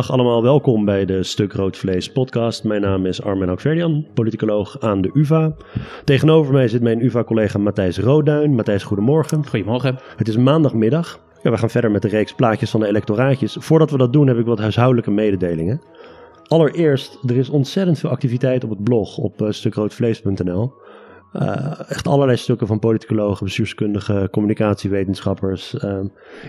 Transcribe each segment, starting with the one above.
dag allemaal, welkom bij de Stuk Rood Vlees podcast. Mijn naam is Armen Akverdian, politicoloog aan de UvA. Tegenover mij zit mijn UvA-collega Matthijs Rooduin. Matthijs, goedemorgen. Goedemorgen. Het is maandagmiddag. Ja, we gaan verder met de reeks plaatjes van de electoraatjes. Voordat we dat doen heb ik wat huishoudelijke mededelingen. Allereerst, er is ontzettend veel activiteit op het blog op uh, stukroodvlees.nl. Uh, echt allerlei stukken van politicologen, bestuurskundigen, communicatiewetenschappers. Uh,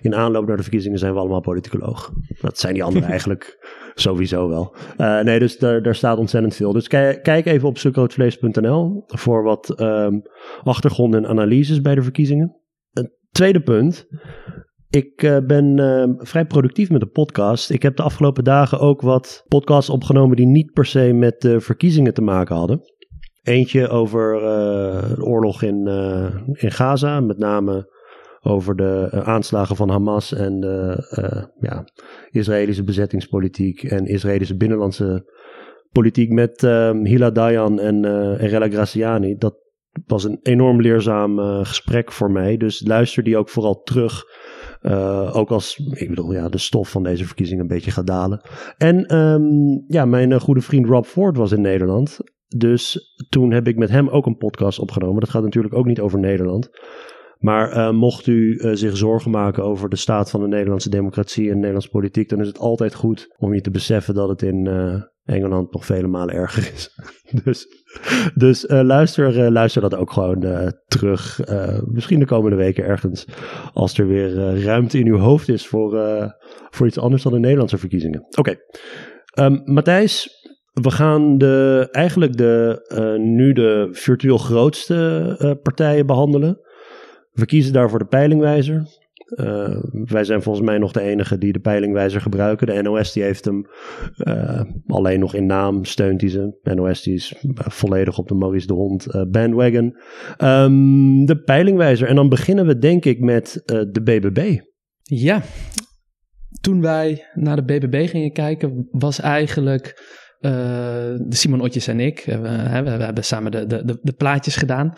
in aanloop naar de verkiezingen zijn we allemaal politicoloog. Dat zijn die anderen eigenlijk sowieso wel. Uh, nee, dus daar, daar staat ontzettend veel. Dus kijk even op stukroodvlees.nl voor wat um, achtergrond en analyses bij de verkiezingen. Een tweede punt. Ik uh, ben uh, vrij productief met de podcast. Ik heb de afgelopen dagen ook wat podcasts opgenomen die niet per se met de verkiezingen te maken hadden. Eentje over uh, de oorlog in, in Gaza, met name over de aanslagen van Hamas en de ja, Israëlische bezettingspolitiek en Israëlische binnenlandse politiek met Hila Dayan en, en Rella Graziani. Dat was een enorm leerzaam gesprek voor mij. Dus luister die ook vooral terug. Ook als, ik bedoel, ja, de stof van deze verkiezingen een beetje gaat dalen. En um, ja, mijn goede vriend Rob Ford was in Nederland. Dus toen heb ik met hem ook een podcast opgenomen. Dat gaat natuurlijk ook niet over Nederland. Maar uh, mocht u zich zorgen maken over de staat van de Nederlandse democratie en de Nederlandse politiek, dan is het altijd goed om je te beseffen dat het in Engeland nog vele malen erger is. dus dus luister, luister dat ook gewoon terug. misschien de komende weken ergens. Als er weer ruimte in uw hoofd is voor, voor iets anders dan de Nederlandse verkiezingen. Oké. Um, Matthijs, we gaan de, eigenlijk de, nu de virtueel grootste partijen behandelen. We kiezen daarvoor de peilingwijzer. Uh, wij zijn volgens mij nog de enige die de peilingwijzer gebruiken. De NOS die heeft hem alleen nog in naam, steunt hij ze. NOS die is volledig op de Maurice de Hond bandwagon. Um, de peilingwijzer. En dan beginnen we denk ik met de BBB. Ja, toen wij naar de BBB gingen kijken was eigenlijk... Uh, Simon Otjes en ik, uh, we, we, we, hebben samen de, de, de, plaatjes gedaan.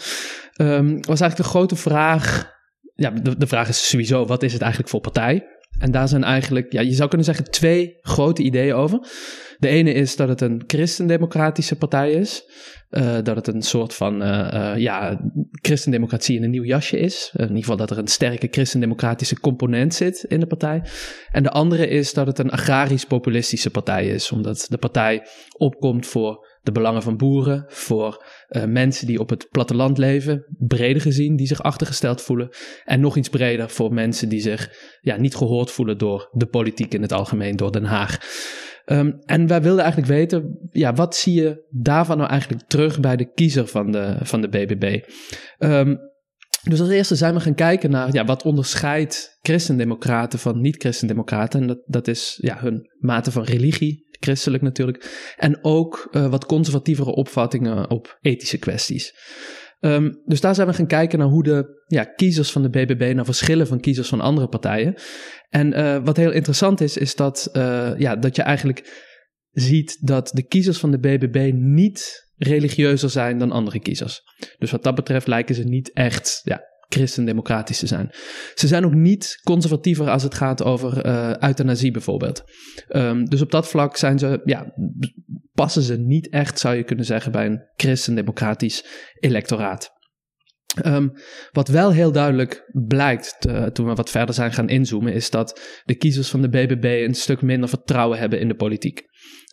Um, was eigenlijk de grote vraag: ja, de, de vraag is sowieso, wat is het eigenlijk voor partij? En daar zijn eigenlijk, ja, je zou kunnen zeggen, twee grote ideeën over. De ene is dat het een christendemocratische partij is. Uh, dat het een soort van uh, uh, ja, christendemocratie in een nieuw jasje is. in ieder geval dat er een sterke christendemocratische component zit in de partij. En de andere is dat het een agrarisch-populistische partij is. Omdat de partij opkomt voor de belangen van boeren, voor uh, mensen die op het platteland leven, breder gezien, die zich achtergesteld voelen. En nog iets breder voor mensen die zich ja, niet gehoord voelen door de politiek in het algemeen, door Den Haag. Um, en wij wilden eigenlijk weten, ja, wat zie je daarvan nou eigenlijk terug bij de kiezer van de, van de BBB? Ehm, dus als eerste zijn we gaan kijken naar ja, wat onderscheidt christendemocraten van niet-christendemocraten. En dat, dat is ja, hun mate van religie, christelijk natuurlijk. En ook uh, wat conservatievere opvattingen op ethische kwesties. Um, dus daar zijn we gaan kijken naar hoe de ja, kiezers van de BBB naar verschillen van kiezers van andere partijen. En uh, wat heel interessant is, is dat, uh, ja, dat je eigenlijk ziet dat de kiezers van de BBB niet religieuzer zijn dan andere kiezers. Dus wat dat betreft lijken ze niet echt ja, christendemocratisch te zijn. Ze zijn ook niet conservatiever als het gaat over uh, euthanasie bijvoorbeeld. Um, dus op dat vlak zijn ze, ja, passen ze niet echt, zou je kunnen zeggen, bij een christendemocratisch electoraat. Um, wat wel heel duidelijk blijkt toen we wat verder zijn gaan inzoomen, is dat de kiezers van de BBB een stuk minder vertrouwen hebben in de politiek.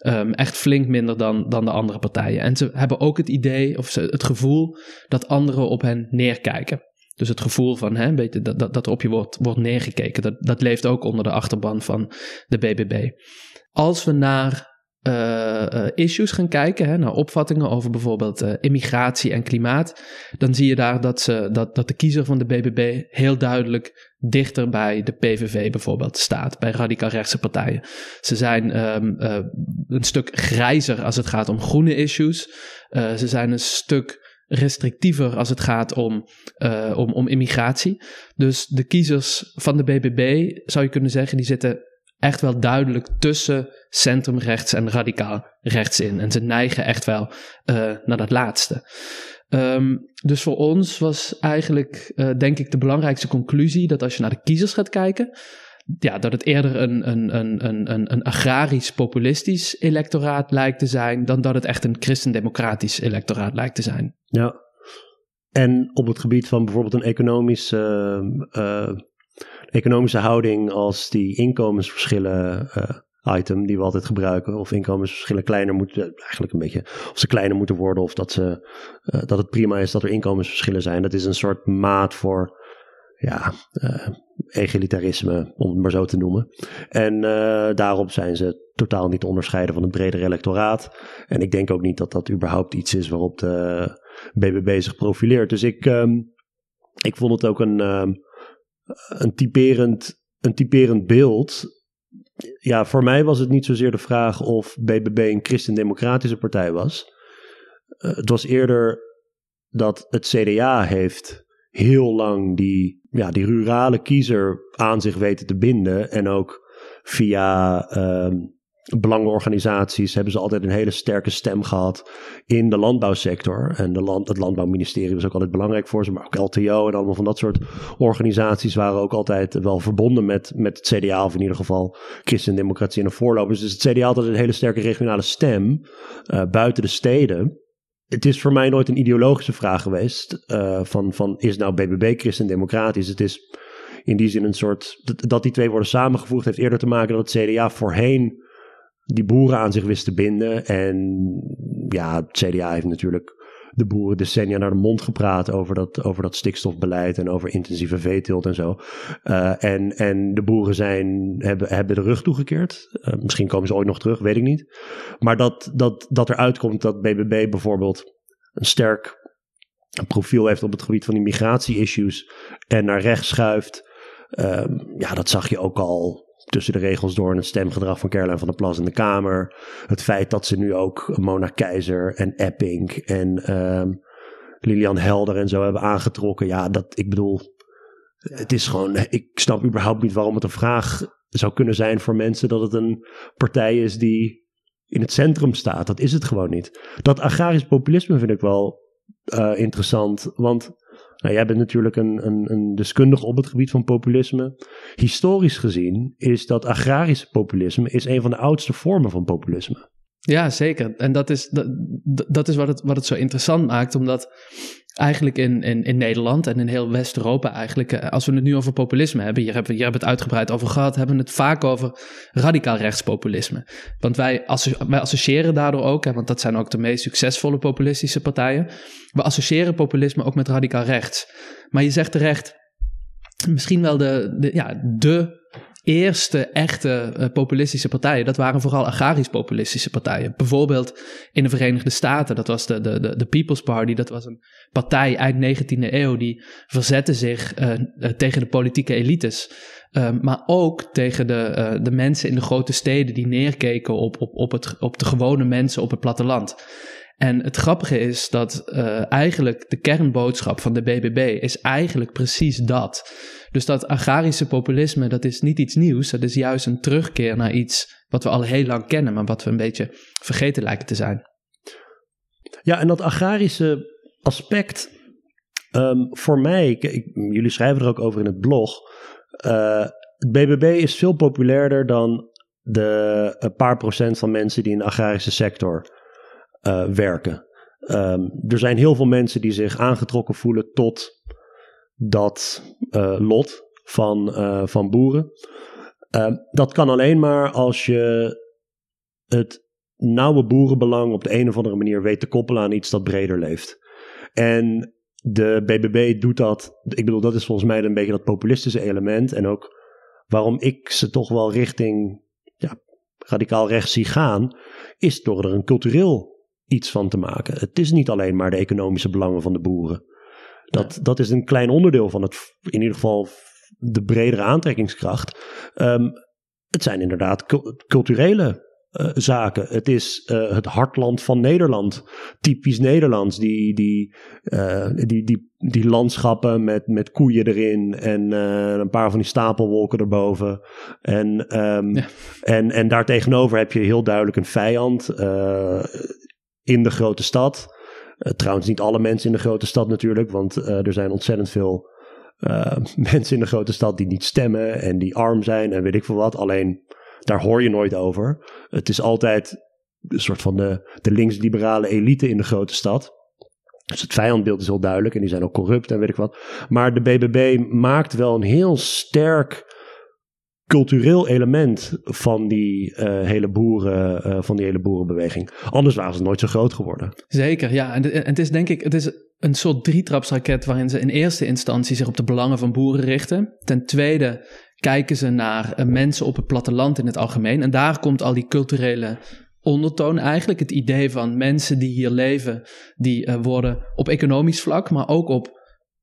Um, echt flink minder dan, dan de andere partijen. En ze hebben ook het idee of het gevoel dat anderen op hen neerkijken. Dus het gevoel van hè, dat, dat, dat op je wordt, wordt neergekeken, dat, dat leeft ook onder de achterban van de BBB. Als we naar uh, uh, issues gaan kijken, hè, naar opvattingen over bijvoorbeeld uh, immigratie en klimaat, dan zie je daar dat, ze, dat, dat de kiezer van de BBB heel duidelijk dichter bij de PVV bijvoorbeeld staat, bij radicaal rechtse partijen. Ze zijn um, een stuk grijzer als het gaat om groene issues. ze zijn een stuk restrictiever als het gaat om, uh, om, om immigratie. Dus de kiezers van de BBB, zou je kunnen zeggen, die zitten echt wel duidelijk tussen centrumrechts en radicaal rechts in. En ze neigen echt wel uh, naar dat laatste. Um, dus voor ons was eigenlijk, uh, denk ik, de belangrijkste conclusie dat als je naar de kiezers gaat kijken, ja, dat het eerder een, een, een, een, een agrarisch-populistisch electoraat lijkt te zijn, dan dat het echt een christendemocratisch electoraat lijkt te zijn. Ja. En op het gebied van bijvoorbeeld een economische, uh, economische houding als die inkomensverschillen uh, item die we altijd gebruiken, of inkomensverschillen kleiner moeten, eigenlijk een beetje, of ze kleiner moeten worden, of dat, ze, dat het prima is dat er inkomensverschillen zijn. Dat is een soort maat voor ja, uh, egalitarisme, om het maar zo te noemen. En uh, daarop zijn ze totaal niet onderscheiden van het bredere electoraat. En ik denk ook niet dat dat überhaupt iets is waarop de BBB zich profileert. Dus ik, um, ik vond het ook een, um, een, typerend, een typerend beeld. Ja, voor mij was het niet zozeer de vraag of BBB een christendemocratische partij was. Uh, het was eerder dat het CDA heeft heel lang die, ja, die rurale kiezer aan zich weten te binden. En ook via um, belangenorganisaties hebben ze altijd een hele sterke stem gehad in de landbouwsector. En de land, het Landbouwministerie was ook altijd belangrijk voor ze, maar ook LTO en allemaal van dat soort organisaties waren ook altijd wel verbonden met, met het CDA, of in ieder geval Christendemocratie en de voorlopers. Dus het CDA had altijd een hele sterke regionale stem uh, buiten de steden het is voor mij nooit een ideologische vraag geweest. Uh, van, van is nou BBB christendemocratisch? Het is in die zin een soort. Dat, dat, die twee worden samengevoegd heeft eerder te maken dat het CDA voorheen die boeren aan zich wist te binden. En ja, het CDA heeft natuurlijk de boeren decennia naar de mond gepraat over dat, over dat stikstofbeleid en over intensieve veeteelt en zo. Uh, en, en de boeren zijn, hebben, hebben de rug toegekeerd. Uh, misschien komen ze ooit nog terug, weet ik niet. Maar dat, dat, dat eruit komt dat BBB bijvoorbeeld een sterk profiel heeft op het gebied van immigratie-issues en naar rechts schuift. Uh, ja, dat zag je ook al tussen de regels door het stemgedrag van Caroline van der Plas in de Kamer. Het feit dat ze nu ook Mona Keizer en Epping en um, Lilian Helder en zo hebben aangetrokken. Ja, dat ik bedoel, het is gewoon, ik snap überhaupt niet waarom het een vraag zou kunnen zijn voor mensen dat het een partij is die in het centrum staat. Dat is het gewoon niet. Dat agrarisch populisme vind ik wel uh, interessant, want nou, jij bent natuurlijk een, een, een deskundige op het gebied van populisme. Historisch gezien is dat agrarische populisme is een van de oudste vormen van populisme. Ja, zeker. En dat is, dat, dat is wat, het, wat het zo interessant maakt, omdat eigenlijk in, in, in Nederland en in heel West-Europa eigenlijk, eh, als we het nu over populisme hebben, hier hebben, hier hebben we het uitgebreid over gehad, hebben we het vaak over radicaal rechtspopulisme. Want wij, wij associëren daardoor ook, hè, want dat zijn ook de meest succesvolle populistische partijen, we associëren populisme ook met radicaal rechts. Maar je zegt terecht, misschien wel de, de, ja, de eerste echte uh, populistische partijen, dat waren vooral agrarisch-populistische partijen. Bijvoorbeeld in de Verenigde Staten, dat was de, de, de People's Party, dat was een partij eind 19e eeuw die verzette zich uh, tegen de politieke elites. Uh, maar ook tegen de, de mensen in de grote steden die neerkeken op, op, op, het, op de gewone mensen op het platteland. En het grappige is dat uh, eigenlijk de kernboodschap van de BBB is eigenlijk precies dat. Dus dat agrarische populisme, dat is niet iets nieuws. Dat is juist een terugkeer naar iets wat we al heel lang kennen, maar wat we een beetje vergeten lijken te zijn. Ja, en dat agrarische aspect, um, voor mij, ik, jullie schrijven er ook over in het blog. Uh, het BBB is veel populairder dan de een paar procent van mensen die in de agrarische sector uh, werken. Um, er zijn heel veel mensen die zich aangetrokken voelen tot dat uh, lot van, uh, van boeren. Uh, dat kan alleen maar als je het nauwe boerenbelang op de een of andere manier weet te koppelen aan iets dat breder leeft. En de BBB doet dat. Ik bedoel, dat is volgens mij een beetje dat populistische element. En ook waarom ik ze toch wel richting ja, radicaal rechts zie gaan, is door er een cultureel iets van te maken. Het is niet alleen maar de economische belangen van de boeren. Dat, dat is een klein onderdeel van het, in ieder geval de bredere aantrekkingskracht. Um, het zijn inderdaad culturele uh, zaken. Het is uh, het hartland van Nederland. Typisch Nederlands. Die, die, uh, die, die, die landschappen met, met koeien erin. En een paar van die stapelwolken erboven. En, um, ja. en, en daartegenover heb je heel duidelijk een vijand in de grote stad. Uh, trouwens, niet alle mensen in de grote stad natuurlijk, want uh, er zijn ontzettend veel uh, mensen in de grote stad die niet stemmen en die arm zijn en weet ik veel wat. Alleen daar hoor je nooit over. Het is altijd een soort van de, de linksliberale elite in de grote stad. Dus het vijandbeeld is heel duidelijk en die zijn ook corrupt en weet ik wat. Maar de BBB maakt wel een heel sterk cultureel element van die, uh, hele, boeren, uh, van die hele boerenbeweging. Anders waren ze nooit zo groot geworden. Zeker, ja. En, het is denk ik, het is een soort drietrapsraket waarin ze in eerste instantie zich op de belangen van boeren richten. Ten tweede kijken ze naar uh, mensen op het platteland in het algemeen. En daar komt al die culturele ondertoon eigenlijk. Het idee van mensen die hier leven, die worden op economisch vlak, maar ook op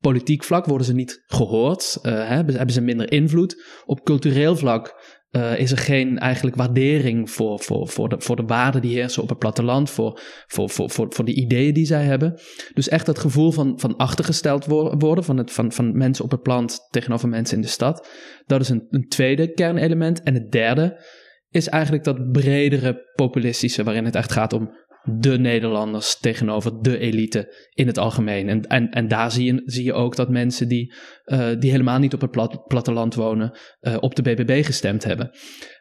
politiek vlak worden ze niet gehoord, uh, hebben, ze minder invloed. Op cultureel vlak uh, is er geen eigenlijk waardering voor, voor, voor, de, voor de waarden die heersen op het platteland, voor, voor, voor, voor, de ideeën die zij hebben. Dus echt dat gevoel van, van achtergesteld worden van, het, van, van mensen op het plant tegenover mensen in de stad. Dat is een, een tweede kernelement. En het derde is eigenlijk dat bredere populistische, waarin het echt gaat om de Nederlanders tegenover de elite in het algemeen. En, en, en daar zie je, zie je ook dat mensen die, uh, die helemaal niet op het plat, platteland wonen, uh, op de BBB gestemd hebben.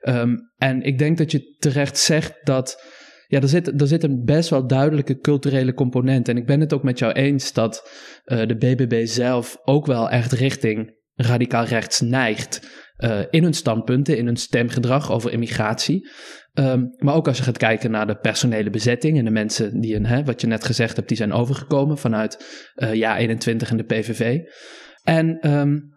Um, en ik denk dat je terecht zegt dat. Ja, er zit, er zit een best wel duidelijke culturele component. En ik ben het ook met jou eens dat uh, de BBB zelf ook wel echt richting radicaal rechts neigt. In hun standpunten, in hun stemgedrag over immigratie. Um, maar ook als je gaat kijken naar de personele bezetting en de mensen die, een, hè, wat je net gezegd hebt, die zijn overgekomen vanuit uh, jaar 21 en de PVV. En um,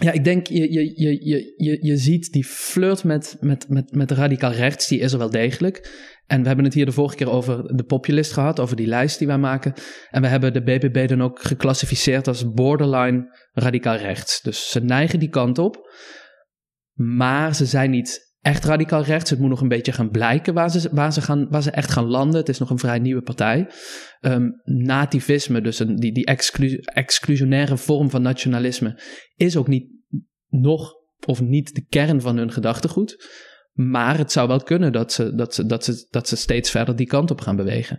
ja, ik denk, je, je, je, je, je ziet die flirt met, met, met, met radicaal rechts, die is er wel degelijk. En we hebben het hier de vorige keer over de populist gehad, over die lijst die wij maken. En we hebben de BBB dan ook geclassificeerd als borderline radicaal rechts. Dus ze neigen die kant op, maar ze zijn niet echt radicaal rechts. Het moet nog een beetje gaan blijken waar ze, waar ze, gaan, waar ze echt gaan landen. Het is nog een vrij nieuwe partij. Um, nativisme, dus een, die, die exclu exclusionaire vorm van nationalisme, is ook niet nog of niet de kern van hun gedachtegoed. Maar het zou wel kunnen dat ze, dat ze, dat ze, dat ze steeds verder die kant op gaan bewegen.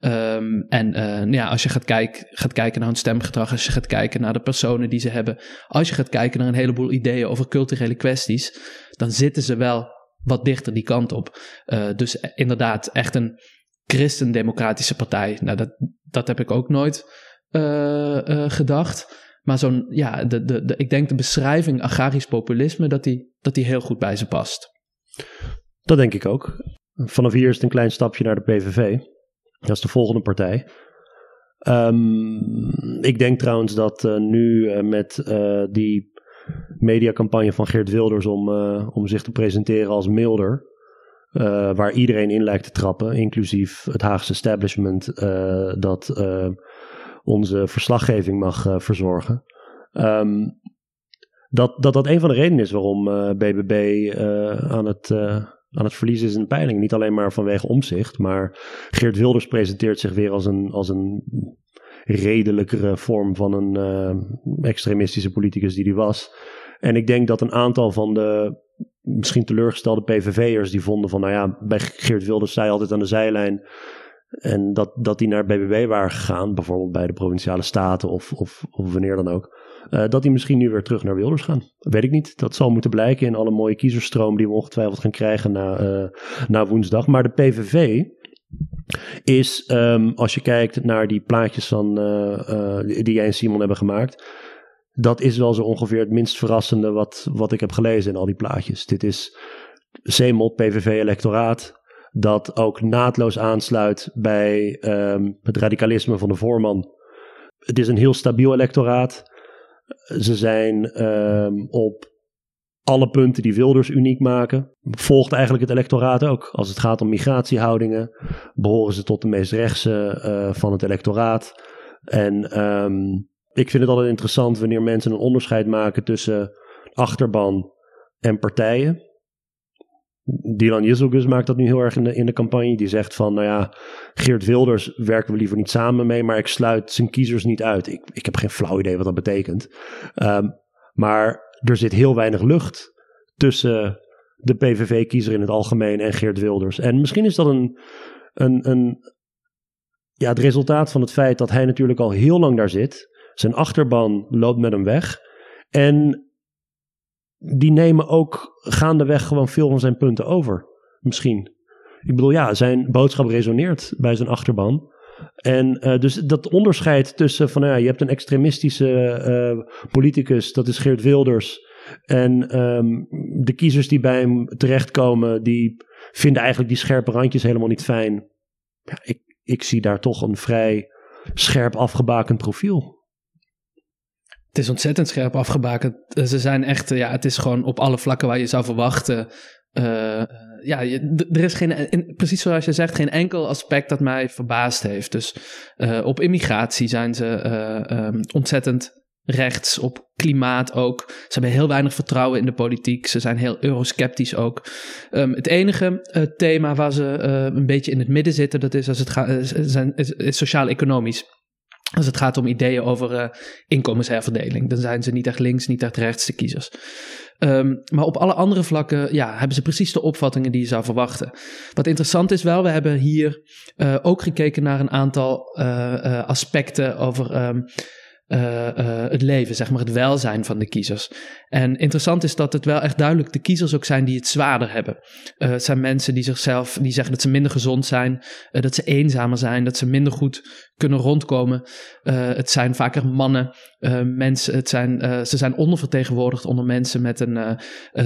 Um, en uh, ja, als je gaat, kijk, gaat kijken naar hun stemgedrag, als je gaat kijken naar de personen die ze hebben, als je gaat kijken naar een heleboel ideeën over culturele kwesties, dan zitten ze wel wat dichter die kant op. Uh, dus inderdaad, echt een christendemocratische partij. Nou, dat, dat heb ik ook nooit uh, gedacht. Maar zo'n, ja, de, de, de, ik denk de beschrijving agrarisch populisme, dat die, dat die heel goed bij ze past. Dat denk ik ook. Vanaf hier is het een klein stapje naar de PVV. Dat is de volgende partij. Um, ik denk trouwens dat nu met die mediacampagne van Geert Wilders om, om zich te presenteren als milder, waar iedereen in lijkt te trappen, inclusief het Haagse establishment dat onze verslaggeving mag verzorgen. Um, dat, dat dat een van de redenen is waarom BBB aan het aan het verliezen is in de peiling. Niet alleen maar vanwege omzicht, maar Geert Wilders presenteert zich weer als een, als een redelijkere vorm van een uh, extremistische politicus die hij was. En ik denk dat een aantal van de misschien teleurgestelde PVV'ers die vonden van, nou ja, bij Geert Wilders zij altijd aan de zijlijn. En dat, dat die naar BBB waren gegaan, bijvoorbeeld bij de provinciale staten of, of, of wanneer dan ook. Uh, dat die misschien nu weer terug naar Wilders gaan. Weet ik niet. Dat zal moeten blijken in alle mooie kiezerstroom die we ongetwijfeld gaan krijgen na, uh, na woensdag. Maar de PVV is, um, als je kijkt naar die plaatjes van, uh, die jij en Simon hebben gemaakt. Dat is wel zo ongeveer het minst verrassende wat, wat ik heb gelezen in al die plaatjes. Dit is CMOP, PVV-electoraat dat ook naadloos aansluit bij um, het radicalisme van de voorman. Het is een heel stabiel electoraat. Ze zijn um, op alle punten die Wilders uniek maken. Volgt eigenlijk het electoraat ook. Als het gaat om migratiehoudingen, behoren ze tot de meest rechtse uh, van het electoraat. En um, ik vind het altijd interessant wanneer mensen een onderscheid maken tussen achterban en partijen. Dylan Jezelgus maakt dat nu heel erg in de, in de campagne. Die zegt van, nou ja, Geert Wilders werken we liever niet samen mee, maar ik sluit zijn kiezers niet uit. Ik, ik heb geen flauw idee wat dat betekent. Um, maar er zit heel weinig lucht tussen de PVV-kiezer in het algemeen en Geert Wilders. En misschien is dat een, een, een, ja, het resultaat van het feit dat hij natuurlijk al heel lang daar zit. Zijn achterban loopt met hem weg. En die nemen ook gaandeweg gewoon veel van zijn punten over. Misschien. Ik bedoel, ja, zijn boodschap resoneert bij zijn achterban. En uh, dus dat onderscheid tussen van, ja, je hebt een extremistische uh, politicus, dat is Geert Wilders. En um, de kiezers die bij hem terechtkomen, die vinden eigenlijk die scherpe randjes helemaal niet fijn. Ja, ik, ik zie daar toch een vrij scherp afgebakend profiel. Het is ontzettend scherp afgebakend. Ze zijn echt, ja, het is gewoon op alle vlakken waar je zou verwachten. Ja, er is geen, precies zoals je zegt, geen enkel aspect dat mij verbaasd heeft. Dus uh, op immigratie zijn ze uh, um, ontzettend rechts, op klimaat ook. Ze hebben heel weinig vertrouwen in de politiek. Ze zijn heel eurosceptisch ook. Um, het enige uh, thema waar ze een beetje in het midden zitten, dat is als het gaat, zijn, is, is sociaal-economisch. Als het gaat om ideeën over inkomensherverdeling, dan zijn ze niet echt links, niet echt rechts, de kiezers. Um, maar op alle andere vlakken ja, hebben ze precies de opvattingen die je zou verwachten. Wat interessant is wel, we hebben hier uh, ook gekeken naar een aantal uh, aspecten over uh, het leven, zeg maar, het welzijn van de kiezers. En interessant is dat het wel echt duidelijk de kiezers ook zijn die het zwaarder hebben. Uh, het zijn mensen die zichzelf, die zeggen dat ze minder gezond zijn, dat ze eenzamer zijn, dat ze minder goed kunnen rondkomen. het zijn vaker mannen, mensen, het zijn, ze zijn ondervertegenwoordigd onder mensen met een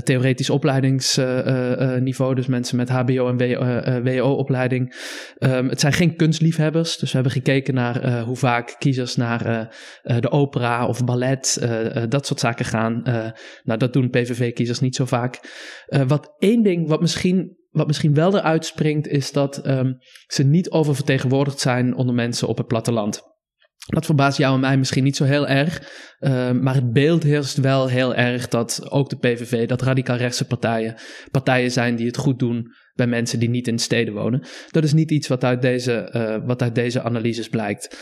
theoretisch opleidingsniveau, dus mensen met HBO en WO-opleiding. Um, het zijn geen kunstliefhebbers, dus we hebben gekeken naar hoe vaak kiezers naar de opera of ballet, dat soort zaken gaan. Nou, dat doen PVV-kiezers niet zo vaak. wat één ding wat misschien, wat misschien wel eruit springt, is dat um, ze niet oververtegenwoordigd zijn onder mensen op het platteland. Dat verbaast jou en mij misschien niet zo heel erg. Uh, maar het beeld heerst wel heel erg dat ook de PVV, dat radicaal rechtse partijen, partijen zijn die het goed doen bij mensen die niet in steden wonen. Dat is niet iets wat uit deze, uh, wat uit deze analyses blijkt.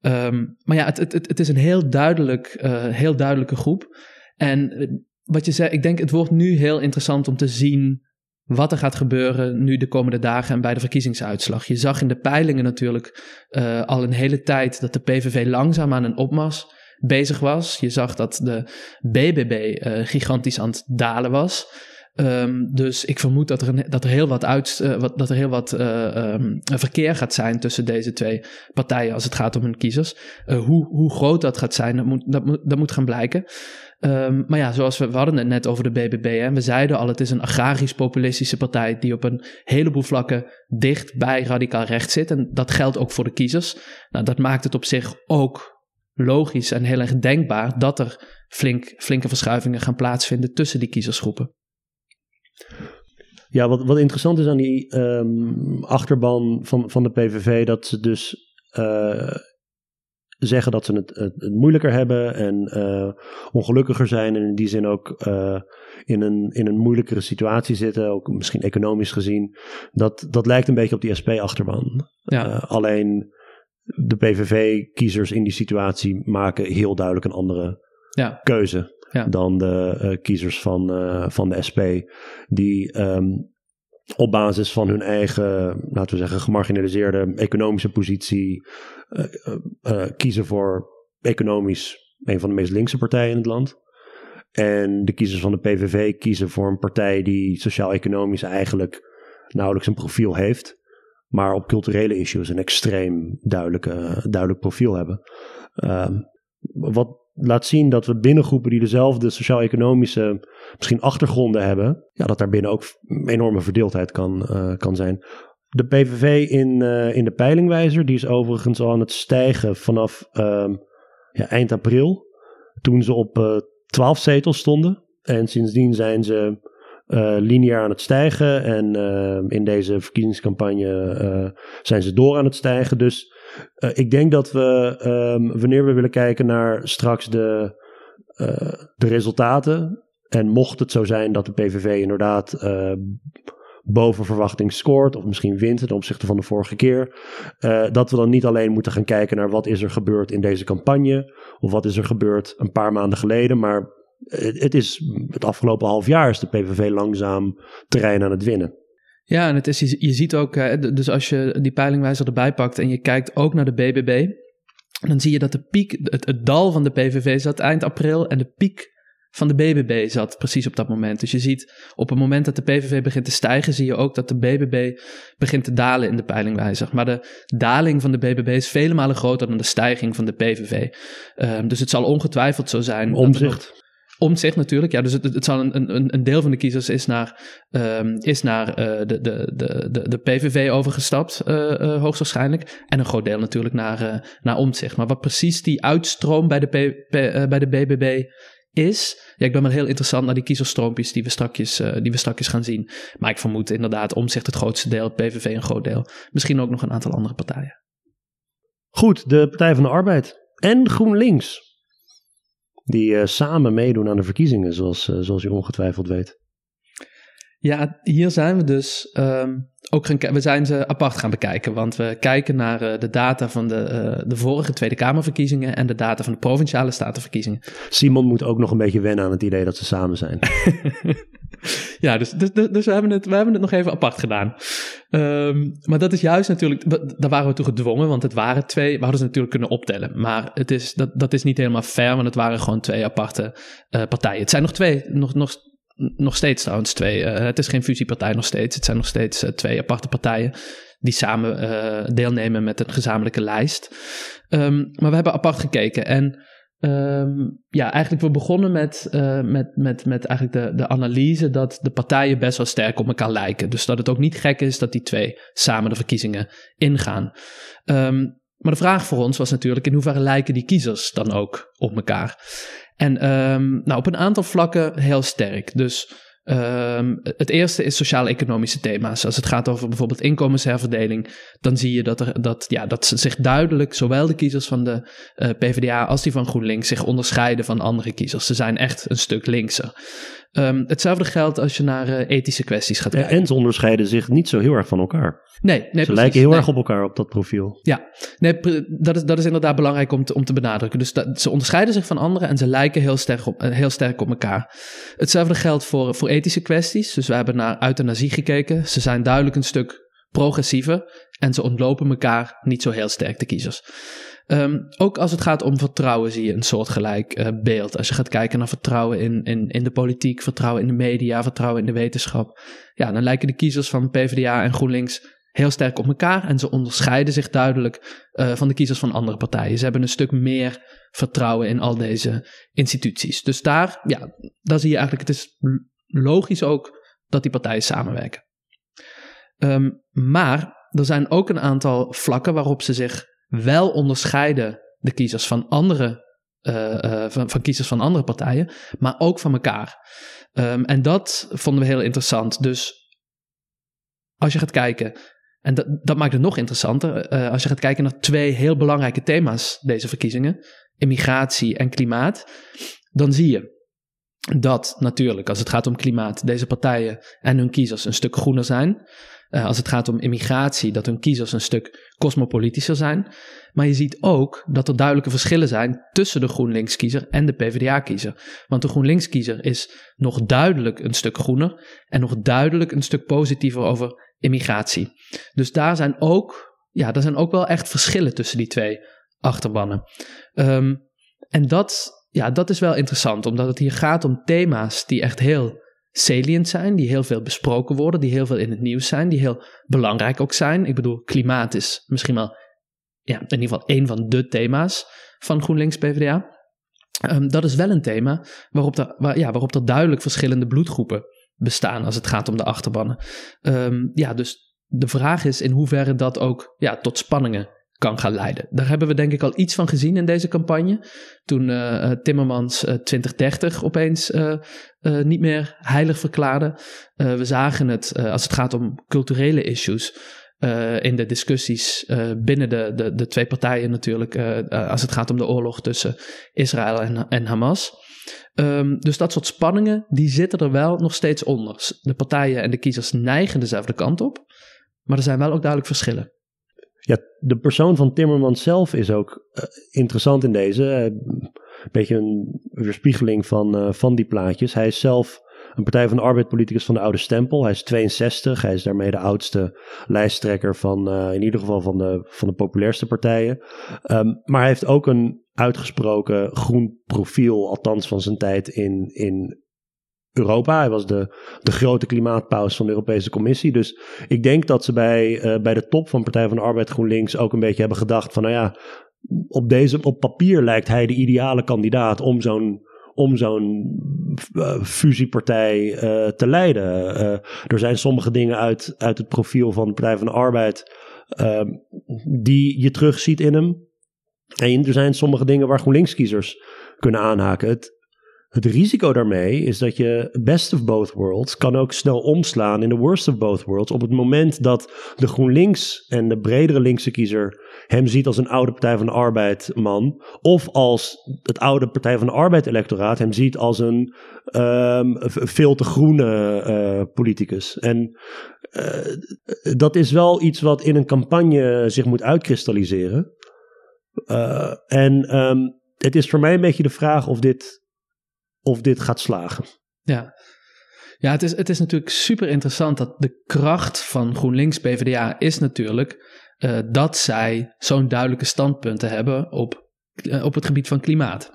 Um, maar ja, het, het, het is een heel, duidelijk, heel duidelijke groep. En eh, wat je zei, ik denk het wordt nu heel interessant om te zien wat er gaat gebeuren nu de komende dagen en bij de verkiezingsuitslag. Je zag in de peilingen natuurlijk uh, al een hele tijd dat de PVV langzaam aan een opmars bezig was. Je zag dat de BBB uh, gigantisch aan het dalen was. Um, dus ik vermoed dat er, dat er heel wat, uit, uh, wat, dat er heel wat uh, um, verkeer gaat zijn tussen deze twee partijen als het gaat om hun kiezers. Uh, hoe, hoe groot dat gaat zijn, dat moet, dat moet, dat moet gaan blijken. Um, maar ja, zoals we, hadden het net over de BBB. Hè, we zeiden al, het is een agrarisch-populistische partij die op een heleboel vlakken dicht bij radicaal rechts zit. En dat geldt ook voor de kiezers. Nou, dat maakt het op zich ook logisch en heel erg denkbaar dat er flink, flinke verschuivingen gaan plaatsvinden tussen die kiezersgroepen. Ja, wat, wat interessant is aan die um, achterban van, van de PVV, dat ze dus uh, zeggen dat ze het, het, het, moeilijker hebben en uh, ongelukkiger zijn. En in die zin ook uh, in, een, in een moeilijkere situatie zitten, ook misschien economisch gezien. Dat, dat lijkt een beetje op die SP-achterban. Ja. alleen de PVV-kiezers in die situatie maken heel duidelijk een andere ja. keuze ja. dan de uh, kiezers van, uh, van de SP. Die um, op basis van hun eigen, laten we zeggen, gemarginaliseerde economische positie uh, kiezen voor economisch een van de meest linkse partijen in het land. En de kiezers van de PVV kiezen voor een partij die sociaal-economisch eigenlijk nauwelijks een profiel heeft. Maar op culturele issues een extreem duidelijke, duidelijk profiel hebben. Uh, wat laat zien dat we binnengroepen die dezelfde sociaal-economische misschien achtergronden hebben, ja, dat daar binnen ook enorme verdeeldheid kan, uh, kan zijn. De PVV in, uh, in de peilingwijzer, die is overigens al aan het stijgen vanaf uh, ja, eind april, toen ze op uh, 12 zetels stonden. En sindsdien zijn ze lineair aan het stijgen en in deze verkiezingscampagne zijn ze door aan het stijgen. Dus uh, ik denk dat we, um, wanneer we willen kijken naar straks de, uh, de resultaten. En mocht het zo zijn dat de PVV inderdaad uh, boven verwachting scoort, of misschien wint ten opzichte van de vorige keer, dat we dan niet alleen moeten gaan kijken naar wat is er gebeurd in deze campagne, of wat is er gebeurd een paar maanden geleden, maar het is het afgelopen half jaar is de PVV langzaam terrein aan het winnen. Ja, en het is, je, ziet ook, dus als je die peilingwijzer erbij pakt en je kijkt ook naar de BBB, dan zie je dat de piek, het, het dal van de PVV zat eind april en de piek van de BBB zat precies op dat moment. Dus je ziet op het moment dat de PVV begint te stijgen, zie je ook dat de BBB begint te dalen in de peilingwijzer. Maar de daling van de BBB is vele malen groter dan de stijging van de PVV. Um, dus het zal ongetwijfeld zo zijn. Omzicht. Omzicht natuurlijk, ja. Dus het, het zal een, een, een deel van de kiezers is naar, um, is naar uh, de, de, de, de, PVV overgestapt, uh, uh, hoogstwaarschijnlijk. En een groot deel natuurlijk naar, naar Omzicht. Maar wat precies die uitstroom bij de, bij de BBB is. Ja, ik ben wel heel interessant naar die kiezerstroompjes die we, strakjes, die we strakjes gaan zien. Maar ik vermoed inderdaad omzicht het grootste deel, PVV een groot deel. Misschien ook nog een aantal andere partijen. Goed, de Partij van de Arbeid en GroenLinks. Die uh, samen meedoen aan de verkiezingen, zoals, uh, zoals u ongetwijfeld weet. Ja, hier zijn we dus um, ook gaan, we zijn ze apart gaan bekijken. Want we kijken naar uh, de data van de, uh, de vorige Tweede Kamerverkiezingen en de data van de provinciale statenverkiezingen. Simon moet ook nog een beetje wennen aan het idee dat ze samen zijn. ja, dus, dus, dus, dus, we, hebben het, we hebben het nog even apart gedaan. Um, maar dat is juist natuurlijk, daar waren we toe gedwongen, want het waren twee. We hadden ze natuurlijk kunnen optellen. Maar het is, dat, dat is niet helemaal fair, want het waren gewoon twee aparte uh, partijen. Het zijn nog twee, nog, nog nog steeds trouwens twee. Uh, het is geen fusiepartij nog steeds. Het zijn nog steeds uh, twee aparte partijen die samen deelnemen met een gezamenlijke lijst. Um, maar we hebben apart gekeken. En um, ja, eigenlijk we begonnen met, met, met, met eigenlijk de, de analyse dat de partijen best wel sterk op elkaar lijken. Dus dat het ook niet gek is dat die twee samen de verkiezingen ingaan. Um, maar de vraag voor ons was natuurlijk in hoeverre lijken die kiezers dan ook op elkaar. En um, nou, op een aantal vlakken heel sterk. Dus um, het eerste is sociaal-economische thema's. Als het gaat over bijvoorbeeld inkomensherverdeling, dan zie je dat, er, dat, ja, dat zich duidelijk, zowel de kiezers van de uh, PvdA als die van GroenLinks, zich onderscheiden van andere kiezers. Ze zijn echt een stuk linkser. Um, hetzelfde geldt als je naar uh, ethische kwesties gaat kijken. en ze onderscheiden zich niet zo heel erg van elkaar. Nee, nee Ze precies. lijken heel nee. erg op elkaar op dat profiel. Ja, nee, dat, is, dat is inderdaad belangrijk om te, om te benadrukken. Dus dat, ze onderscheiden zich van anderen en ze lijken heel sterk op, heel sterk op elkaar. Hetzelfde geldt voor, voor ethische kwesties. Dus we hebben naar euthanasie gekeken. Ze zijn duidelijk een stuk progressiever en ze ontlopen elkaar niet zo heel sterk, de kiezers. Um, ook als het gaat om vertrouwen zie je een soortgelijk uh, beeld. Als je gaat kijken naar vertrouwen in, in, in de politiek, vertrouwen in de media, vertrouwen in de wetenschap. Ja, dan lijken de kiezers van PvdA en GroenLinks heel sterk op elkaar. En ze onderscheiden zich duidelijk uh, van de kiezers van andere partijen. Ze hebben een stuk meer vertrouwen in al deze instituties. Dus daar, ja, daar zie je eigenlijk, het is logisch ook dat die partijen samenwerken. Um, maar er zijn ook een aantal vlakken waarop ze zich wel onderscheiden de kiezers van andere, uh, uh, van, kiezers van andere partijen, maar ook van elkaar. Um, en dat vonden we heel interessant. Dus als je gaat kijken, en dat, dat maakt het nog interessanter, uh, als je gaat kijken naar twee heel belangrijke thema's deze verkiezingen, immigratie en klimaat, dan zie je dat natuurlijk als het gaat om klimaat deze partijen en hun kiezers een stuk groener zijn. Uh, als het gaat om immigratie, dat hun kiezers een stuk cosmopolitischer zijn. Maar je ziet ook dat er duidelijke verschillen zijn tussen de GroenLinks-kiezer en de PvdA-kiezer. Want de GroenLinks-kiezer is nog duidelijk een stuk groener en nog duidelijk een stuk positiever over immigratie. Dus daar zijn ook, ja, daar zijn ook wel echt verschillen tussen die twee achterbannen. Um, en dat, ja, dat is wel interessant, omdat het hier gaat om thema's die echt heel salient zijn, die heel veel besproken worden, die heel veel in het nieuws zijn, die heel belangrijk ook zijn. Ik bedoel, klimaat is misschien wel ja, in ieder geval een van de thema's van GroenLinks PvdA. Um, dat is wel een thema waarop waar, ja, waarop er duidelijk verschillende bloedgroepen bestaan als het gaat om de achterbannen. Um, ja, dus de vraag is in hoeverre dat ook ja, tot spanningen kan gaan leiden. Daar hebben we denk ik al iets van gezien in deze campagne. Toen uh, Timmermans uh, 2030 opeens uh, niet meer heilig verklaarde. we zagen het als het gaat om culturele issues. in de discussies binnen de, de, de, twee partijen natuurlijk. als het gaat om de oorlog tussen Israël en, en Hamas. Um, dus dat soort spanningen, die zitten er wel nog steeds onder. De partijen en de kiezers neigen dezelfde kant op. Maar er zijn wel ook duidelijk verschillen. Ja, de persoon van Timmermans zelf is ook uh, interessant in deze. Uh, een beetje een weerspiegeling van, uh, van die plaatjes. Hij is zelf een Partij van de Arbeid politicus van de oude stempel. Hij is 62. Hij is daarmee de oudste lijsttrekker van, in ieder geval van de, van de populairste partijen. Um, maar hij heeft ook een, uitgesproken groen profiel, althans van zijn tijd in, in Europa. Hij was de, de grote klimaatpaus van de Europese Commissie. Dus ik denk dat ze bij, uh, bij de top van Partij van de Arbeid GroenLinks ook een beetje hebben gedacht van nou ja, op, deze, op papier lijkt hij de ideale kandidaat om zo'n om zo'n uh, fusiepartij uh, te leiden. Er zijn sommige dingen uit, uit het profiel van de Partij van de Arbeid ehm, die je terugziet in hem. En er zijn sommige dingen waar GroenLinks-kiezers kunnen aanhaken. Het, het risico daarmee is dat je best of both worlds kan ook snel omslaan in de worst of both worlds. Op het moment dat de GroenLinks en de bredere linkse kiezer hem ziet als een oude Partij van de Arbeid man. Of als het oude Partij van de Arbeid electoraat hem ziet als een um, veel te groene uh, politicus. En uh, dat is wel iets wat in een campagne zich moet uitkristalliseren. Uh, en um, het is voor mij een beetje de vraag of dit of dit gaat slagen. Ja, ja het, is, het is natuurlijk super interessant dat de kracht van GroenLinks PvdA is natuurlijk uh, dat zij zo'n duidelijke standpunten hebben op, uh, op het gebied van klimaat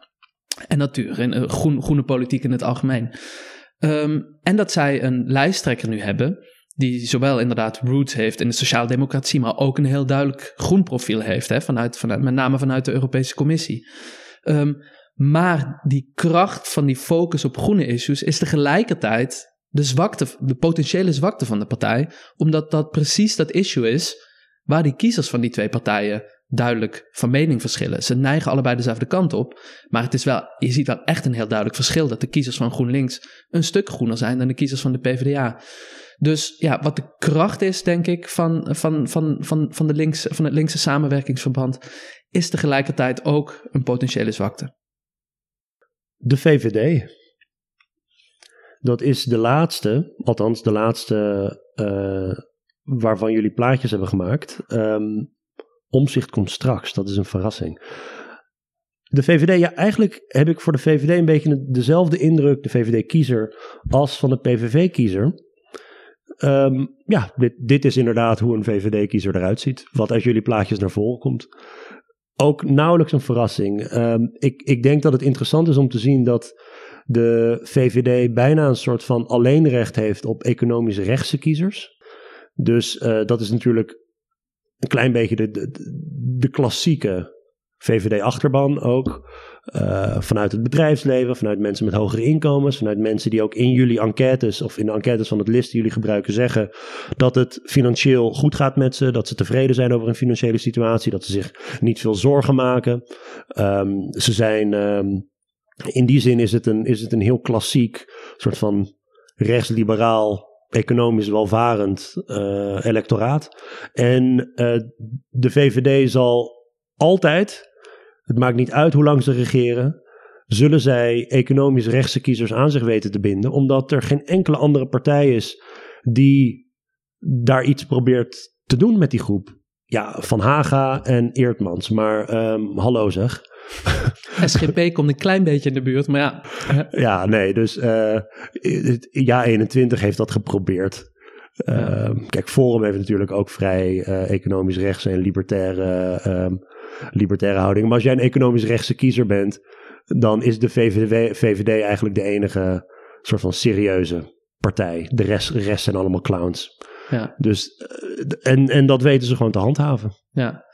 en natuur en uh, groen, groene politiek in het algemeen. Um, en dat zij een lijsttrekker nu hebben die zowel inderdaad roots heeft in de sociaaldemocratie, maar ook een heel duidelijk groen profiel heeft, hè, vanuit, vanuit, met name vanuit de Europese Commissie. Um, maar die kracht van die focus op groene issues is tegelijkertijd de zwakte, de potentiële zwakte van de partij, omdat dat precies dat issue is waar die kiezers van die twee partijen duidelijk van mening verschillen. Ze neigen allebei dezelfde kant op, maar het is wel, je ziet wel echt een heel duidelijk verschil dat de kiezers van GroenLinks een stuk groener zijn dan de kiezers van de PvdA. Dus ja, wat de kracht is, denk ik, van, van, van, van, van, de links, van het linkse samenwerkingsverband, is tegelijkertijd ook een potentiële zwakte. De VVD. Dat is de laatste, althans de laatste uh, waarvan jullie plaatjes hebben gemaakt. Um, omzicht komt straks, dat is een verrassing. De VVD, ja, eigenlijk heb ik voor de VVD een beetje dezelfde indruk, de VVD-kiezer, als van de PVV-kiezer. Um, ja, dit, dit is inderdaad hoe een VVD-kiezer eruit ziet, wat uit jullie plaatjes naar voren komt ook nauwelijks een verrassing. Um, ik, ik denk dat het interessant is om te zien dat de VVD bijna een soort van alleenrecht heeft op economisch rechtse kiezers. Dus uh, dat is natuurlijk een klein beetje de, de klassieke VVD-achterban ook. Uh, vanuit het bedrijfsleven, vanuit mensen met hogere inkomens, vanuit mensen die ook in jullie enquêtes of in de enquêtes van het list die jullie gebruiken zeggen dat het financieel goed gaat met ze, dat ze tevreden zijn over hun financiële situatie, dat ze zich niet veel zorgen maken. Um, ze zijn, um, in die zin is het een, is het een heel klassiek soort van rechtsliberaal economisch welvarend uh, electoraat. En uh, de VVD zal altijd het maakt niet uit hoe lang ze regeren. Zullen zij economisch rechtse kiezers aan zich weten te binden, omdat er geen enkele andere partij is die daar iets probeert te doen met die groep. Ja, Van Haga en Eertmans, maar um, hallo zeg. SGP komt een klein beetje in de buurt, maar ja. ja, nee, dus uh, ja 21 heeft dat geprobeerd. Uh, kijk, Forum heeft natuurlijk ook vrij uh, economisch rechts en libertaire um, libertaire houding. Maar als jij een economisch rechtse kiezer bent, dan is de VVD, VVD eigenlijk de enige soort van serieuze partij. De rest, rest zijn allemaal clowns. Ja. Dus, eh, en, en dat weten ze gewoon te handhaven. Ja,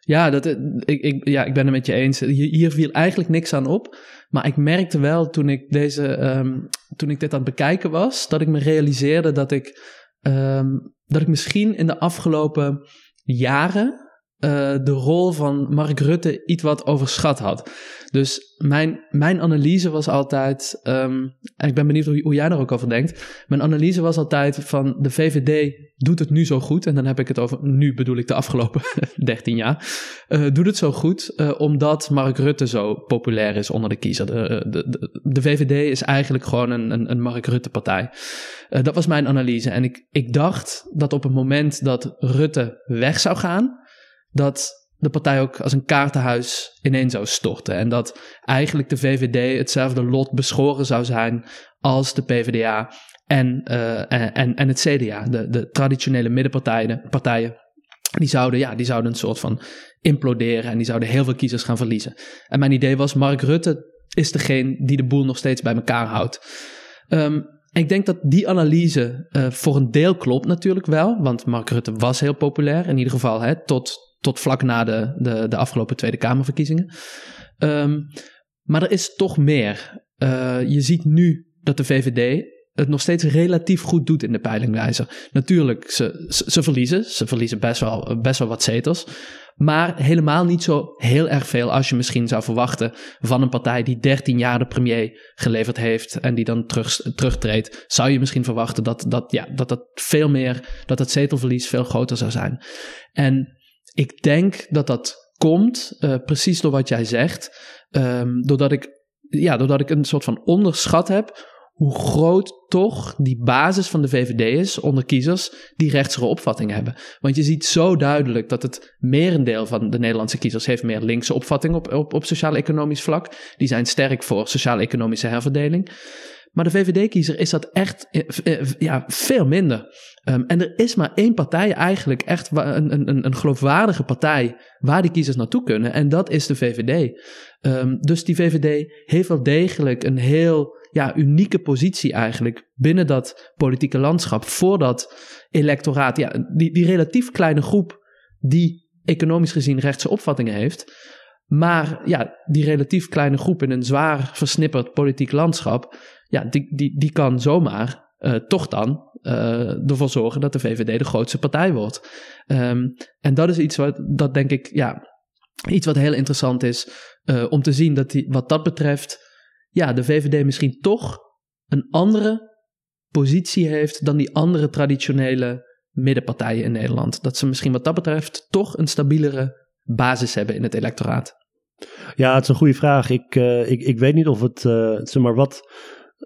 ja, dat, ik, ik, ja, ik ben het met je eens. Hier viel eigenlijk niks aan op. Maar ik merkte wel toen ik, deze, um, toen ik dit aan het bekijken was, dat ik me realiseerde dat ik, um, dat ik misschien in de afgelopen jaren uh, de rol van Mark Rutte iets wat overschat had. Dus mijn, mijn analyse was altijd, um, en ik ben benieuwd hoe, jij daar ook over denkt. Mijn analyse was altijd van de VVD doet het nu zo goed. En dan heb ik het over, nu bedoel ik de afgelopen 13 jaar. Uh, doet het zo goed uh, omdat Mark Rutte zo populair is onder de kiezer. De, de, de, de VVD is eigenlijk gewoon een, een, een Mark Rutte partij. dat was mijn analyse. En ik, ik dacht dat op het moment dat Rutte weg zou gaan dat de partij ook als een kaartenhuis ineen zou storten. En dat eigenlijk de VVD hetzelfde lot beschoren zou zijn als de PvdA en, uh, en, en het CDA, de, de traditionele middenpartijen. Partijen. Die zouden, ja, die zouden een soort van imploderen en die zouden heel veel kiezers gaan verliezen. En mijn idee was, Mark Rutte is degene die de boel nog steeds bij elkaar houdt. Um, ik denk dat die analyse uh, voor een deel klopt natuurlijk wel, want Mark Rutte was heel populair, in ieder geval hè, tot, tot vlak na de, de, de afgelopen Tweede Kamerverkiezingen. Um, maar er is toch meer. Uh, je ziet nu dat de VVD het nog steeds relatief goed doet in de peilingwijzer. Natuurlijk, ze, ze, ze, verliezen. Ze verliezen best wel, best wel wat zetels. Maar helemaal niet zo heel erg veel als je misschien zou verwachten van een partij die 13 jaar de premier geleverd heeft en die dan terug, terugtreedt. Zou je misschien verwachten dat dat, ja, dat dat veel meer, dat het zetelverlies veel groter zou zijn. En ik denk dat dat komt, uh, precies door wat jij zegt, um, doordat ik, ja, doordat ik een soort van onderschat heb hoe groot toch die basis van de VVD is onder kiezers die rechtsere opvattingen hebben. Want je ziet zo duidelijk dat het merendeel van de Nederlandse kiezers heeft meer linkse opvatting op, op, op sociaal-economisch vlak. Die zijn sterk voor sociaal-economische herverdeling. Maar de VVD-kiezer is dat echt eh, eh, ja, veel minder. Um, en er is maar één partij eigenlijk, echt een, een, een geloofwaardige partij, waar die kiezers naartoe kunnen. En dat is de VVD. Um, dus die VVD heeft wel degelijk een heel ja, unieke positie eigenlijk binnen dat politieke landschap voor dat electoraat. Ja, die, die relatief kleine groep die economisch gezien rechtse opvattingen heeft. Maar ja, die relatief kleine groep in een zwaar versnipperd politiek landschap, ja, die, die, die kan zomaar uh, toch dan uh, ervoor zorgen dat de VVD de grootste partij wordt. Um, en dat is iets wat, dat denk ik, ja, iets wat heel interessant is uh, om te zien dat die, wat dat betreft ja, de VVD misschien toch een andere positie heeft dan die andere traditionele middenpartijen in Nederland. Dat ze misschien wat dat betreft toch een stabielere basis hebben in het electoraat. Ja, het is een goede vraag. Ik, ik, ik weet niet of het, zeg maar, wat,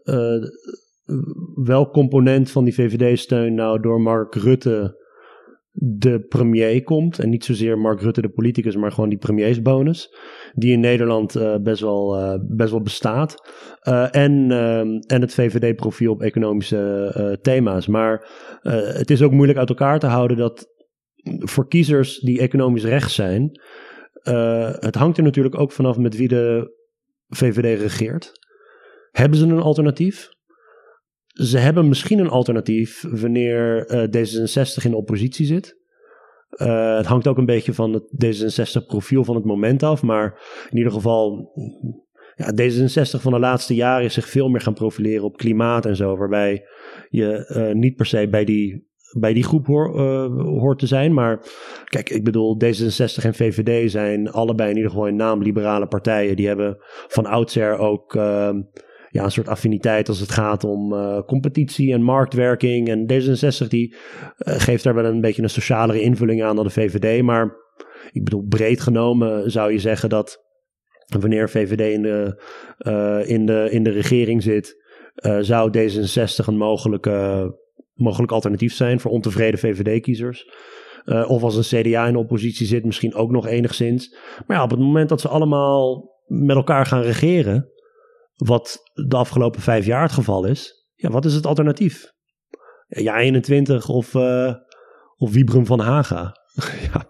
uh, welk component van die VVD-steun nou door Mark Rutte de premier komt. En niet zozeer Mark Rutte de politicus, maar gewoon die premiersbonus. Die in Nederland uh, best, wel, uh, best wel bestaat. En, ehm, en het VVD-profiel op economische thema's. Maar het is ook moeilijk uit elkaar te houden dat voor kiezers die economisch rechts zijn. het hangt er natuurlijk ook vanaf met wie de VVD regeert. Hebben ze een alternatief? Ze hebben misschien een alternatief wanneer uh, D66 in de oppositie zit. Uh, het hangt ook een beetje van het D66-profiel van het moment af. Maar in ieder geval, ja, D66 van de laatste jaren is zich veel meer gaan profileren op klimaat en zo. Waarbij je uh, niet per se bij die, bij die groep hoor, hoort te zijn. Maar kijk, ik bedoel, D66 en VVD zijn allebei in ieder geval in naam liberale partijen. Die hebben van oudsher ook ja, een soort affiniteit als het gaat om uh, competitie en marktwerking. En D66 die uh, geeft daar wel een beetje een socialere invulling aan dan de VVD. Maar ik bedoel, breed genomen zou je zeggen dat wanneer VVD in de, uh, in de, in de regering zit, zou D66 een mogelijke, mogelijk alternatief zijn voor ontevreden VVD-kiezers. Of als een CDA in oppositie zit, misschien ook nog enigszins. Maar ja, op het moment dat ze allemaal met elkaar gaan regeren, wat de afgelopen vijf jaar het geval is, ja, wat is het alternatief? Ja, 21 of, uh, of Wiebrum van Haga. ja.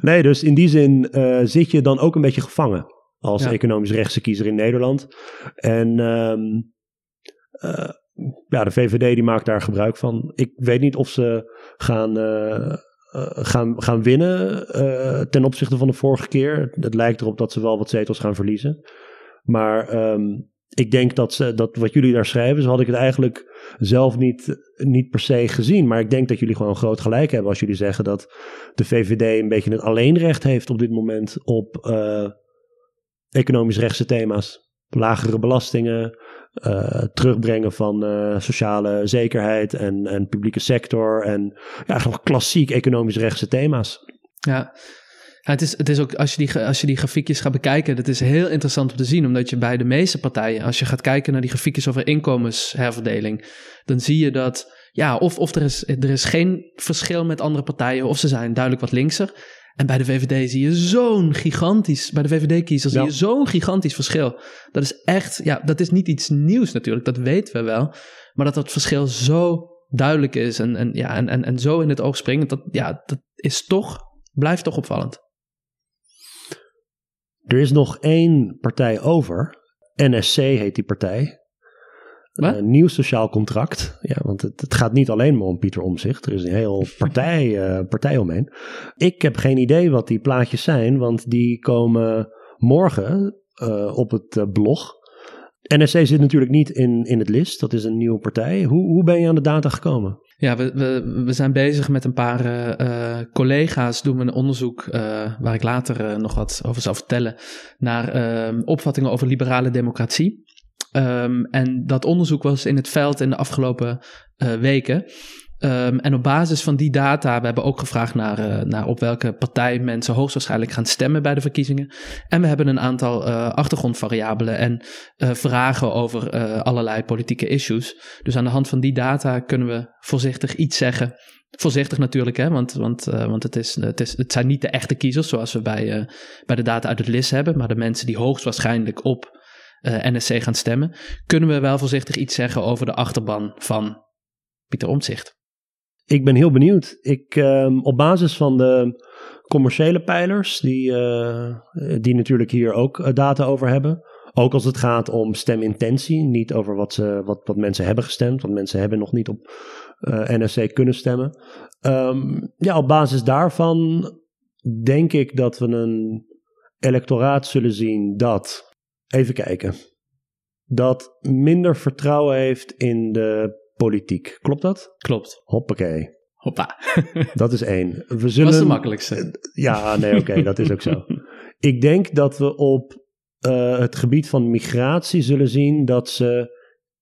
Nee, dus in die zin uh, zit je dan ook een beetje gevangen als ja. economisch rechtse kiezer in Nederland. En um, uh, ja, de VVD die maakt daar gebruik van. Ik weet niet of ze gaan, gaan, gaan winnen ten opzichte van de vorige keer. Het lijkt erop dat ze wel wat zetels gaan verliezen. Maar um, ik denk dat, ze, dat wat jullie daar schrijven, zo had ik het eigenlijk zelf niet, niet per se gezien. Maar ik denk dat jullie gewoon groot gelijk hebben als jullie zeggen dat de VVD een beetje het alleenrecht heeft op dit moment op uh, economisch rechtse thema's. Lagere belastingen, uh, terugbrengen van uh, sociale zekerheid en, en publieke sector. En ja, gewoon klassiek economisch rechtse thema's. Ja, ja, het, is, het is ook, als je, die, als je die grafiekjes gaat bekijken, dat is heel interessant om te zien. Omdat je bij de meeste partijen, als je gaat kijken naar die grafiekjes over inkomensherverdeling, dan zie je dat, ja, of, of er, is, er is geen verschil met andere partijen, of ze zijn duidelijk wat linkser. En bij de VVD zie je zo'n gigantisch, bij de VVD-kiezers ja. zie je zo'n gigantisch verschil. Dat is echt, ja, dat is niet iets nieuws natuurlijk, dat weten we wel. Maar dat dat verschil zo duidelijk is en, en, ja, en, en, en zo in het oog springt, dat, ja, dat is toch Blijft toch opvallend. Er is nog één partij over. NSC heet die partij. Een nieuw sociaal contract. Ja, want het, het gaat niet alleen maar om Pieter Omzicht. Er is een heel partij, eh, partij omheen. Ik heb geen idee wat die plaatjes zijn, want die komen morgen eh, op het eh, blog. NSC zit natuurlijk niet in, in het list. Dat is een nieuwe partij. Hoe, hoe ben je aan de data gekomen? Ja, we, we, we zijn bezig met een paar eh, eh, collega's. Doen we een onderzoek eh, waar ik later nog wat over zal vertellen. Naar ehm, opvattingen over liberale democratie. Ehm, en dat onderzoek was in het veld in de afgelopen weken. Ehm, en op basis van die data, we hebben ook gevraagd naar, eh, naar op welke partij mensen hoogstwaarschijnlijk gaan stemmen bij de verkiezingen. En we hebben een aantal eh, achtergrondvariabelen en eh, vragen over allerlei politieke issues. Dus aan de hand van die data kunnen we voorzichtig iets zeggen. Voorzichtig natuurlijk, hè, want, want, want het, is, het, is, het zijn niet de echte kiezers zoals we bij, bij de data uit het LIS hebben, maar de mensen die hoogstwaarschijnlijk op NSC gaan stemmen. Kunnen we wel voorzichtig iets zeggen over de achterban van Pieter Omtzigt? Ik ben heel benieuwd. Ik, ehm, op basis van de commerciële pijlers, die, eh, die natuurlijk hier ook eh, data over hebben. Ook als het gaat om stemintentie, niet over wat, ze, wat, wat mensen hebben gestemd, want mensen hebben nog niet op eh, NSC kunnen stemmen. Ehm, ja, op basis daarvan denk ik dat we een electoraat zullen zien dat, even kijken, dat minder vertrouwen heeft in de politiek. Klopt dat? Klopt. Hoppakee. Hoppa. Dat is één. We Dat zullen... was de makkelijkste. Ja, nee, oké, dat is ook zo. Ik denk dat we op eh, het gebied van migratie zullen zien dat ze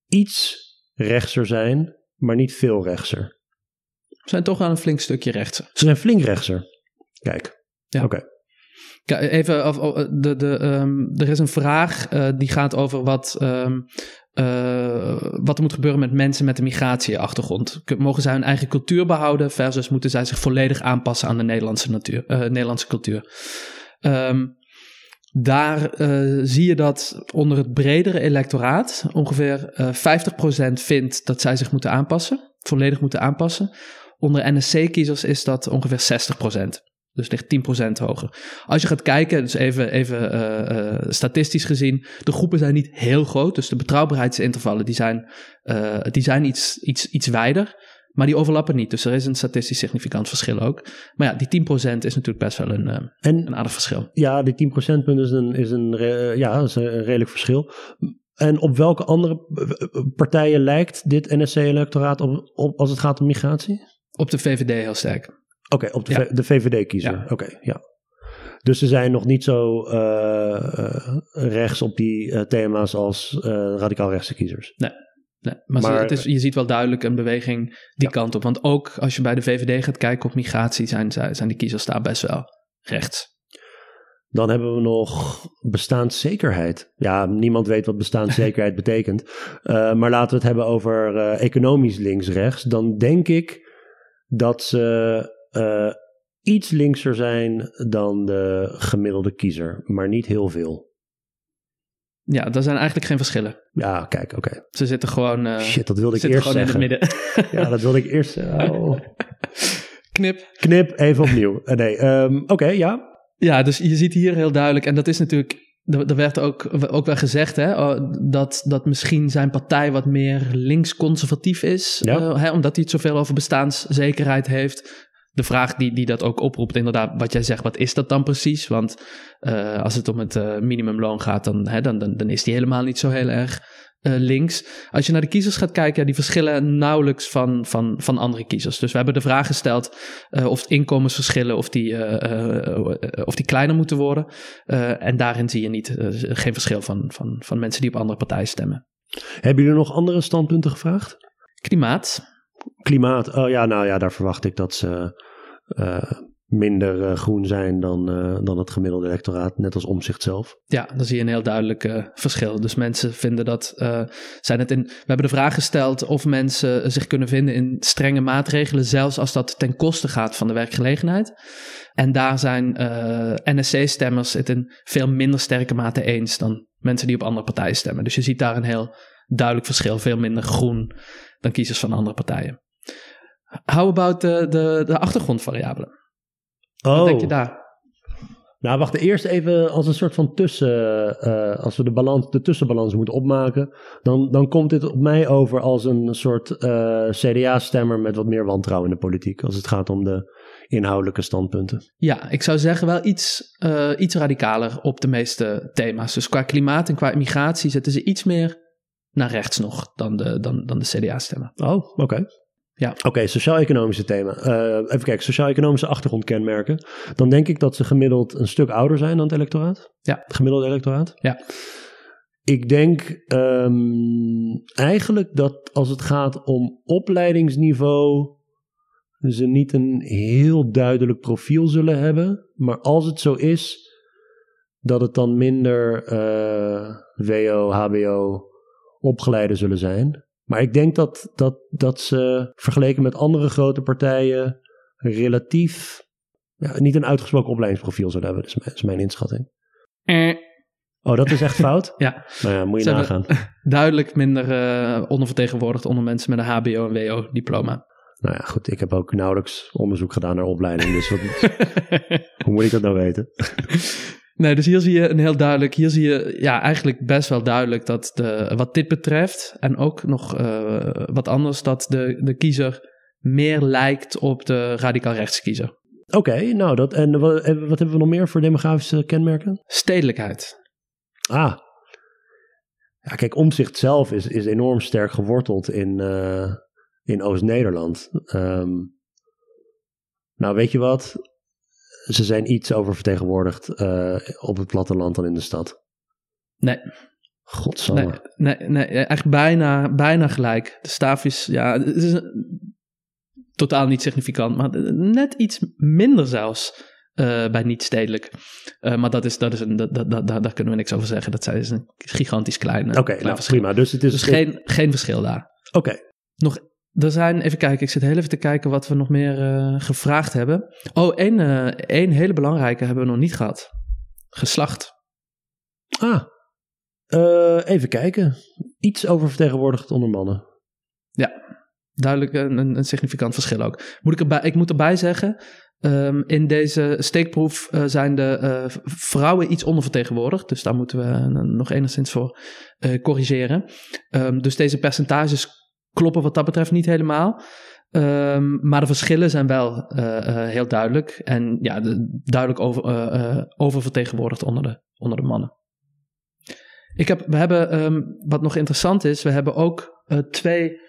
iets rechtser zijn, maar niet veel rechtser. We zijn toch aan een flink stukje rechts. Ze zijn flink rechtser. Kijk. Ja. Oké. Kijk, Even, of, of, de, de, ehm, er is een vraag eh, die gaat over wat, ehm, eh, wat er moet gebeuren met mensen met een migratieachtergrond. Mogen zij hun eigen cultuur behouden versus moeten zij zich volledig aanpassen aan de Nederlandse, natuur, eh, Nederlandse cultuur? Ehm, daar eh, zie je dat onder het bredere electoraat ongeveer eh 50% vindt dat zij zich moeten aanpassen, volledig moeten aanpassen. Onder NSC-kiezers is dat ongeveer 60%. Dus ligt 10% hoger. Als je gaat kijken, dus even, even eh, eh, statistisch gezien, de groepen zijn niet heel groot. Dus de betrouwbaarheidsintervallen die zijn, eh, die zijn iets, iets, iets wijder. Maar die overlappen niet. Dus er is een statistisch significant verschil ook. Maar ja, die 10% is natuurlijk best wel een, En een aardig verschil. ja, die 10% punt is een, is een, ja, is een redelijk verschil. En op welke andere partijen lijkt dit NSC-electoraat op, op als het gaat om migratie? Op de VVD heel sterk. Oké, op de, Ja. V- de VVD-kiezer. Ja. Oké, ja. Dus ze zijn nog niet zo eh, eh, rechts op die eh, thema's als radicaal rechtse kiezers. Nee, maar, Maar- het is, je ziet wel duidelijk een beweging die Ja. kant op. Want ook als je bij de VVD gaat kijken op migratie, zijn, zij- zijn die kiezers daar best wel rechts. Dan hebben we nog bestaanszekerheid. Ja, niemand weet wat bestaanszekerheid betekent. Maar laten we het hebben over economisch links-rechts. Dan denk ik dat ze eh, iets linkser zijn dan de gemiddelde kiezer. Maar niet heel veel. Ja, daar zijn eigenlijk geen verschillen. Ja, kijk, oké. Ze zitten gewoon, eh, Shit, dat wilde ik eerst gewoon zeggen. in het midden. Ja, dat wilde ik eerst. Oh. Knip. Knip, even opnieuw. Eh, nee, ehm, oké, ja. Ja, dus je ziet hier heel duidelijk, en dat is natuurlijk, er, er werd ook, ook wel gezegd, hè, oh, dat, dat misschien zijn partij wat meer links-conservatief is, Ja. hè, omdat hij het zoveel over bestaanszekerheid heeft. De vraag die, die dat ook oproept, inderdaad, wat jij zegt, wat is dat dan precies? Want eh, als het om het eh, minimumloon gaat, dan, hè, dan, dan, dan is die helemaal niet zo heel erg eh, links. Als je naar de kiezers gaat kijken, ja, die verschillen nauwelijks van, van, van andere kiezers. Dus we hebben de vraag gesteld of inkomensverschillen, of die, of die kleiner moeten worden. En daarin zie je niet, geen verschil van, van, van mensen die op andere partijen stemmen. Hebben jullie nog andere standpunten gevraagd? Klimaat. Klimaat, oh ja, nou ja, daar verwacht ik dat ze eh, minder eh, groen zijn dan, eh, dan het gemiddelde electoraat, net als omzicht zelf. Ja, dan zie je een heel duidelijk verschil. Dus mensen vinden dat. zijn het in, we hebben de vraag gesteld of mensen zich kunnen vinden in strenge maatregelen, zelfs als dat ten koste gaat van de werkgelegenheid. En daar zijn NSC-stemmers het in veel minder sterke mate eens dan mensen die op andere partijen stemmen. Dus je ziet daar een heel duidelijk verschil. Veel minder groen dan kiezers van andere partijen. How about de, de, de achtergrondvariabelen? Oh, Wat denk je daar? nou wacht, eerst even als een soort van tussen, eh, als we de, balans, de tussenbalans moeten opmaken, dan, dan komt dit op mij over als een soort eh, CDA-stemmer met wat meer wantrouwen in de politiek, als het gaat om de inhoudelijke standpunten. Ja, ik zou zeggen wel iets, eh, iets radicaler op de meeste thema's. Dus qua klimaat en qua immigratie zetten ze iets meer naar rechts nog dan de, dan, dan de CDA-stemmen. Oh, oké. Ja. Oké, sociaal-economische thema. Eh, even kijken, sociaal-economische achtergrondkenmerken. Dan denk ik dat ze gemiddeld een stuk ouder zijn dan het electoraat. Ja. Het gemiddelde electoraat. Ja. Ik denk ehm, eigenlijk dat als het gaat om opleidingsniveau, ze niet een heel duidelijk profiel zullen hebben. Maar als het zo is, dat het dan minder eh, WO, HBO opgeleiden zullen zijn. Maar ik denk dat, dat, dat ze vergeleken met andere grote partijen relatief ja, niet een uitgesproken opleidingsprofiel zullen hebben. Dat is mijn, is mijn inschatting. Oh, dat is echt fout? Ja, Nou ja, moet je nagaan. duidelijk minder eh, ondervertegenwoordigd onder mensen met een HBO- en WO-diploma. Nou ja, goed, ik heb ook nauwelijks onderzoek gedaan naar opleiding. Dus wat, hoe moet ik dat nou weten? Nee, dus hier zie je een heel duidelijk, hier zie je ja, eigenlijk best wel duidelijk dat de, wat dit betreft, en ook nog eh, wat anders, dat de, de kiezer meer lijkt op de radicaal rechtse kiezer. Oké, nou, dat, en wat, wat hebben we nog meer voor demografische kenmerken? Stedelijkheid. Ah. Ja, kijk, omzicht zelf is, is enorm sterk geworteld in, eh, in Oost-Nederland. Ehm, nou, weet je wat? Ze zijn iets oververtegenwoordigd eh, op het platteland dan in de stad. Nee, Godsamme. nee, nee, nee, echt bijna, bijna gelijk. De staaf is, ja, het is een- totaal niet significant, maar net iets minder zelfs eh, bij niet-stedelijk. Eh, maar dat is, dat is een, dat, dat, dat, daar kunnen we niks over zeggen. Dat is een gigantisch klein, Oké, nou, prima. Dus het is... Dus geen, geen verschil daar. Oké, Nog, er zijn, even kijken, ik zit heel even te kijken wat we nog meer eh, gevraagd hebben. Oh, één, eh, één hele belangrijke hebben we nog niet gehad. Geslacht. Ah, Eh, even kijken. Iets oververtegenwoordigd onder mannen. Duidelijk een, een, significant verschil ook. Moet ik, erbij, ik moet erbij zeggen, ehm, in deze steekproef zijn de vrouwen iets ondervertegenwoordigd. Dus daar moeten we nog enigszins voor corrigeren. Ehm, dus deze percentages kloppen wat dat betreft niet helemaal. Ehm, maar de verschillen zijn wel eh, eh, heel duidelijk. En ja, de- duidelijk over, eh, oververtegenwoordigd onder de, onder de mannen. Ik heb, we hebben, ehm, wat nog interessant is, we hebben ook twee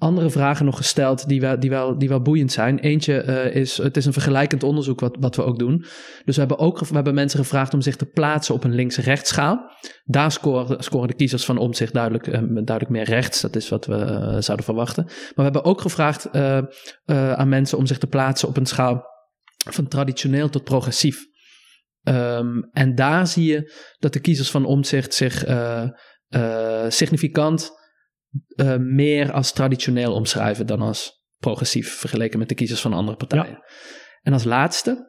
andere vragen nog gesteld die wel, die wel, die wel boeiend zijn. Eentje eh, is, het is een vergelijkend onderzoek wat, wat we ook doen. Dus we hebben ook we hebben mensen gevraagd om zich te plaatsen op een links-rechts-schaal. Daar scoren, scoren de kiezers van om zich duidelijk, eh, duidelijk meer rechts. Dat is wat we eh, zouden verwachten. Maar we hebben ook gevraagd aan mensen om zich te plaatsen op een schaal van traditioneel tot progressief. Ehm, en daar zie je dat de kiezers van omzicht zich significant eh, meer als traditioneel omschrijven dan als progressief vergeleken met de kiezers van andere partijen. En als laatste,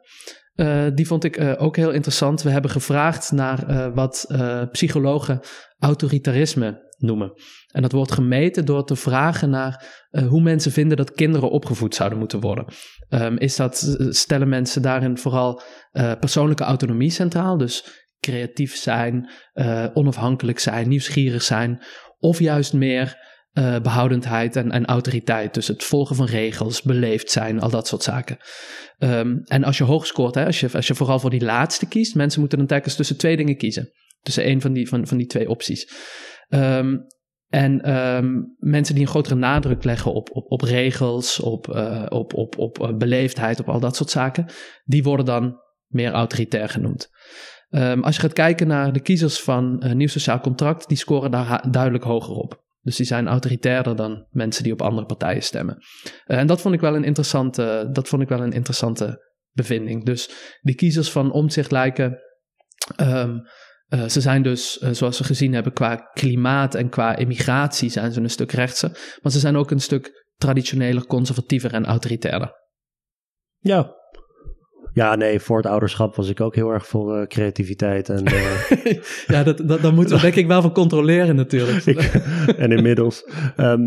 eh, die vond ik eh, ook heel interessant. We hebben gevraagd naar wat psychologen autoritarisme noemen. En dat wordt gemeten door te vragen naar hoe mensen vinden dat kinderen opgevoed zouden moeten worden. Ehm, is dat, stellen mensen daarin vooral persoonlijke autonomie centraal, dus creatief zijn, onafhankelijk zijn, nieuwsgierig zijn, of juist meer eh, behoudendheid en, autoriteit. Dus het volgen van regels, beleefd zijn, al dat soort zaken. Ehm, en als je hoog scoort, hè, als, je, als je vooral voor die laatste kiest, mensen moeten dan telkens tussen twee dingen kiezen. Tussen één van die, van, van die twee opties. Ehm, en ehm, mensen die een grotere nadruk leggen op, op, op regels, op, eh, op, op, op eh, beleefdheid, op al dat soort zaken, die worden dan meer autoritair genoemd. Ehm, als je gaat kijken naar de kiezers van eh, Nieuw Sociaal Contract, die scoren daar duidelijk hoger op. Dus die zijn autoritairder dan mensen die op andere partijen stemmen. Eh, en dat vond ik wel een interessante, dat vond ik wel een interessante bevinding. Dus die kiezers van omzicht lijken. ehm, eh, ze zijn dus, zoals we gezien hebben, qua klimaat en qua immigratie zijn ze een stuk rechtser. Maar ze zijn ook een stuk traditioneler, conservatiever en autoritairder. Ja. Ja, nee, voor het ouderschap was ik ook heel erg voor eh, creativiteit. En, eh, ja, dat, dat, daar moeten we denk ik wel van controleren natuurlijk. ik- en inmiddels. ehm,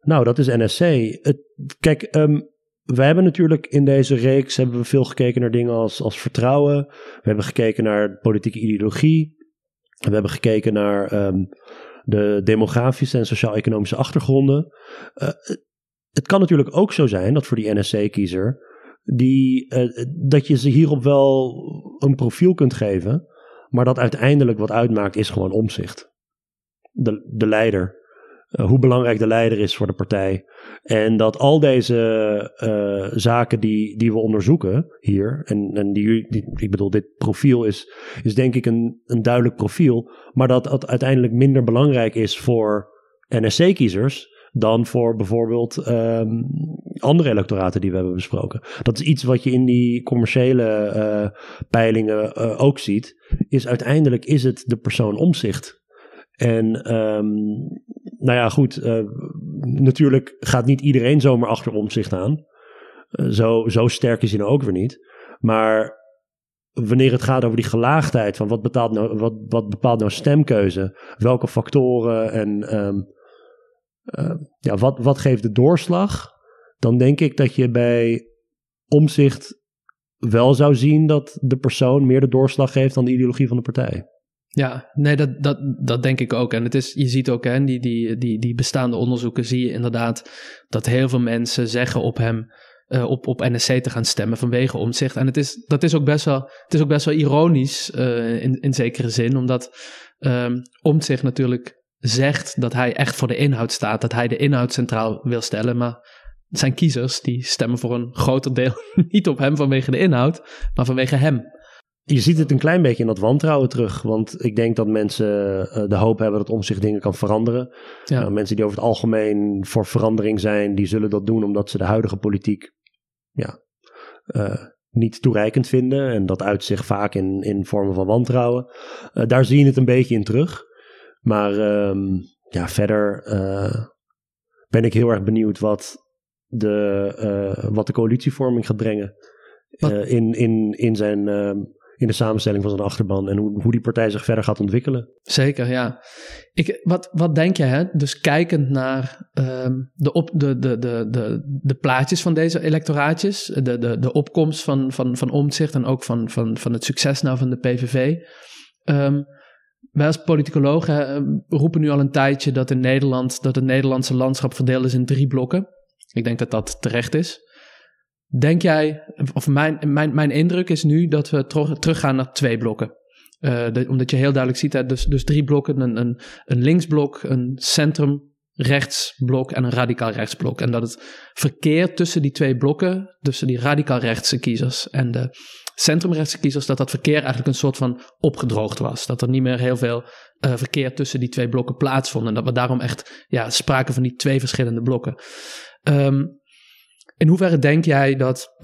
nou, dat is NSC. Het, kijk, ehm, we hebben natuurlijk in deze reeks hebben we veel gekeken naar dingen als, als vertrouwen. We hebben gekeken naar politieke ideologie. We hebben gekeken naar ehm, de demografische en sociaal-economische achtergronden. Uh, het kan natuurlijk ook zo zijn dat voor die NSC-kiezer, die, uh, dat je ze hierop wel een profiel kunt geven, maar dat uiteindelijk wat uitmaakt is gewoon omzicht. De, de leider. Uh, hoe belangrijk de leider is voor de partij. En dat al deze uh, zaken die, die we onderzoeken hier, en, en die, die, ik bedoel, dit profiel is, is denk ik een, een duidelijk profiel, maar dat het uiteindelijk minder belangrijk is voor NSC-kiezers dan voor bijvoorbeeld um, andere electoraten die we hebben besproken. Dat is iets wat je in die commerciële uh, peilingen uh, ook ziet. Is uiteindelijk is het de persoon omzicht. En um, nou ja, goed. Uh, natuurlijk gaat niet iedereen zomaar achter omzicht aan. zo, zo sterk is hij nou ook weer niet. Maar wanneer het gaat over die gelaagdheid van wat, bepaalt nou, wat, wat bepaalt nou stemkeuze, welke factoren en um, uh, ja, wat, wat geeft de doorslag? Dan denk ik dat je bij omzicht wel zou zien dat de persoon meer de doorslag geeft dan de ideologie van de partij. Ja, nee, dat, dat, dat denk ik ook. En het is, je ziet ook, hè, die, die, die, die bestaande onderzoeken, zie je inderdaad dat heel veel mensen zeggen op hem, uh, op, op NSC te gaan stemmen vanwege omzicht. En het is, dat is ook best wel, het is ook best wel ironisch uh, in, in zekere zin, omdat um, omzicht natuurlijk zegt dat hij echt voor de inhoud staat, dat hij de inhoud centraal wil stellen, maar zijn kiezers die stemmen voor een groter deel niet op hem vanwege de inhoud, maar vanwege hem. Je ziet het een klein beetje in dat wantrouwen terug. Want ik denk dat mensen uh, de hoop hebben dat om zich dingen kan veranderen. Ja. Uh, mensen die over het algemeen voor verandering zijn, die zullen dat doen omdat ze de huidige politiek ja, uh, niet toereikend vinden. En dat uit zich vaak in, in vormen van wantrouwen. daar zie je het een beetje in terug. Maar um, ja, verder uh, ben ik heel erg benieuwd wat de, uh, wat de coalitievorming gaat brengen. Uh, in, in, in, zijn, in de samenstelling van zijn achterban en hoe, hoe die partij zich verder gaat ontwikkelen. Zeker, ja. Ik, wat, wat denk je, hè? dus kijkend naar um, de, op, de, de, de, de, de plaatjes van deze electoraatjes, de, de, de opkomst van, van, van Omtzigt en ook van, van, van het succes nou van de PVV. Um, wij als politicologen eh, roepen nu al een tijdje dat in Nederland dat het Nederlandse landschap verdeeld is in drie blokken. Ik denk dat dat terecht is. Denk jij, of mijn, mijn, mijn indruk is nu dat we teruggaan naar twee blokken. De, omdat je heel duidelijk ziet, dus, dus drie blokken: een, een, een linksblok, een centrum rechtsblok en een radicaal rechtsblok. En dat het verkeer tussen die twee blokken, tussen die radicaal rechtse kiezers en de centrumrechtse kiezers, dat dat verkeer eigenlijk een soort van opgedroogd was. Dat er niet meer heel veel uh, verkeer tussen die twee blokken plaatsvond. En dat we daarom echt ja, spraken van die twee verschillende blokken. Um, in hoeverre denk jij dat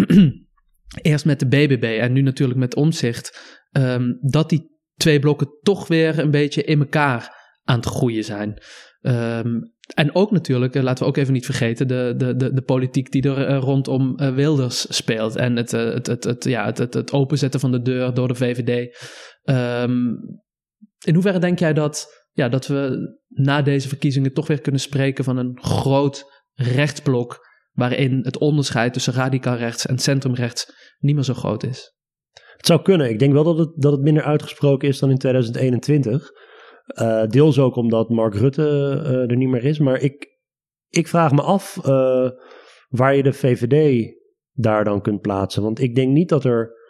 eerst met de BBB en nu natuurlijk met omzicht, um, dat die twee blokken toch weer een beetje in elkaar aan het groeien zijn? Um, en ook natuurlijk, eh, laten we ook even niet vergeten, de, de, de, de politiek die er uh, rondom uh, Wilders speelt. En het, het, het, het, ja, het, het, openzetten van de deur door de VVD. Um, in hoeverre denk jij dat, ja, dat we na deze verkiezingen toch weer kunnen spreken van een groot rechtsblok. waarin het onderscheid tussen radicaal rechts en centrumrechts niet meer zo groot is? Het zou kunnen. Ik denk wel dat het, dat het minder uitgesproken is dan in 2021. Uh, deels ook omdat Mark Rutte uh, er niet meer is. Maar ik, ik vraag me af uh, waar je de VVD daar dan kunt plaatsen. Want ik denk niet dat er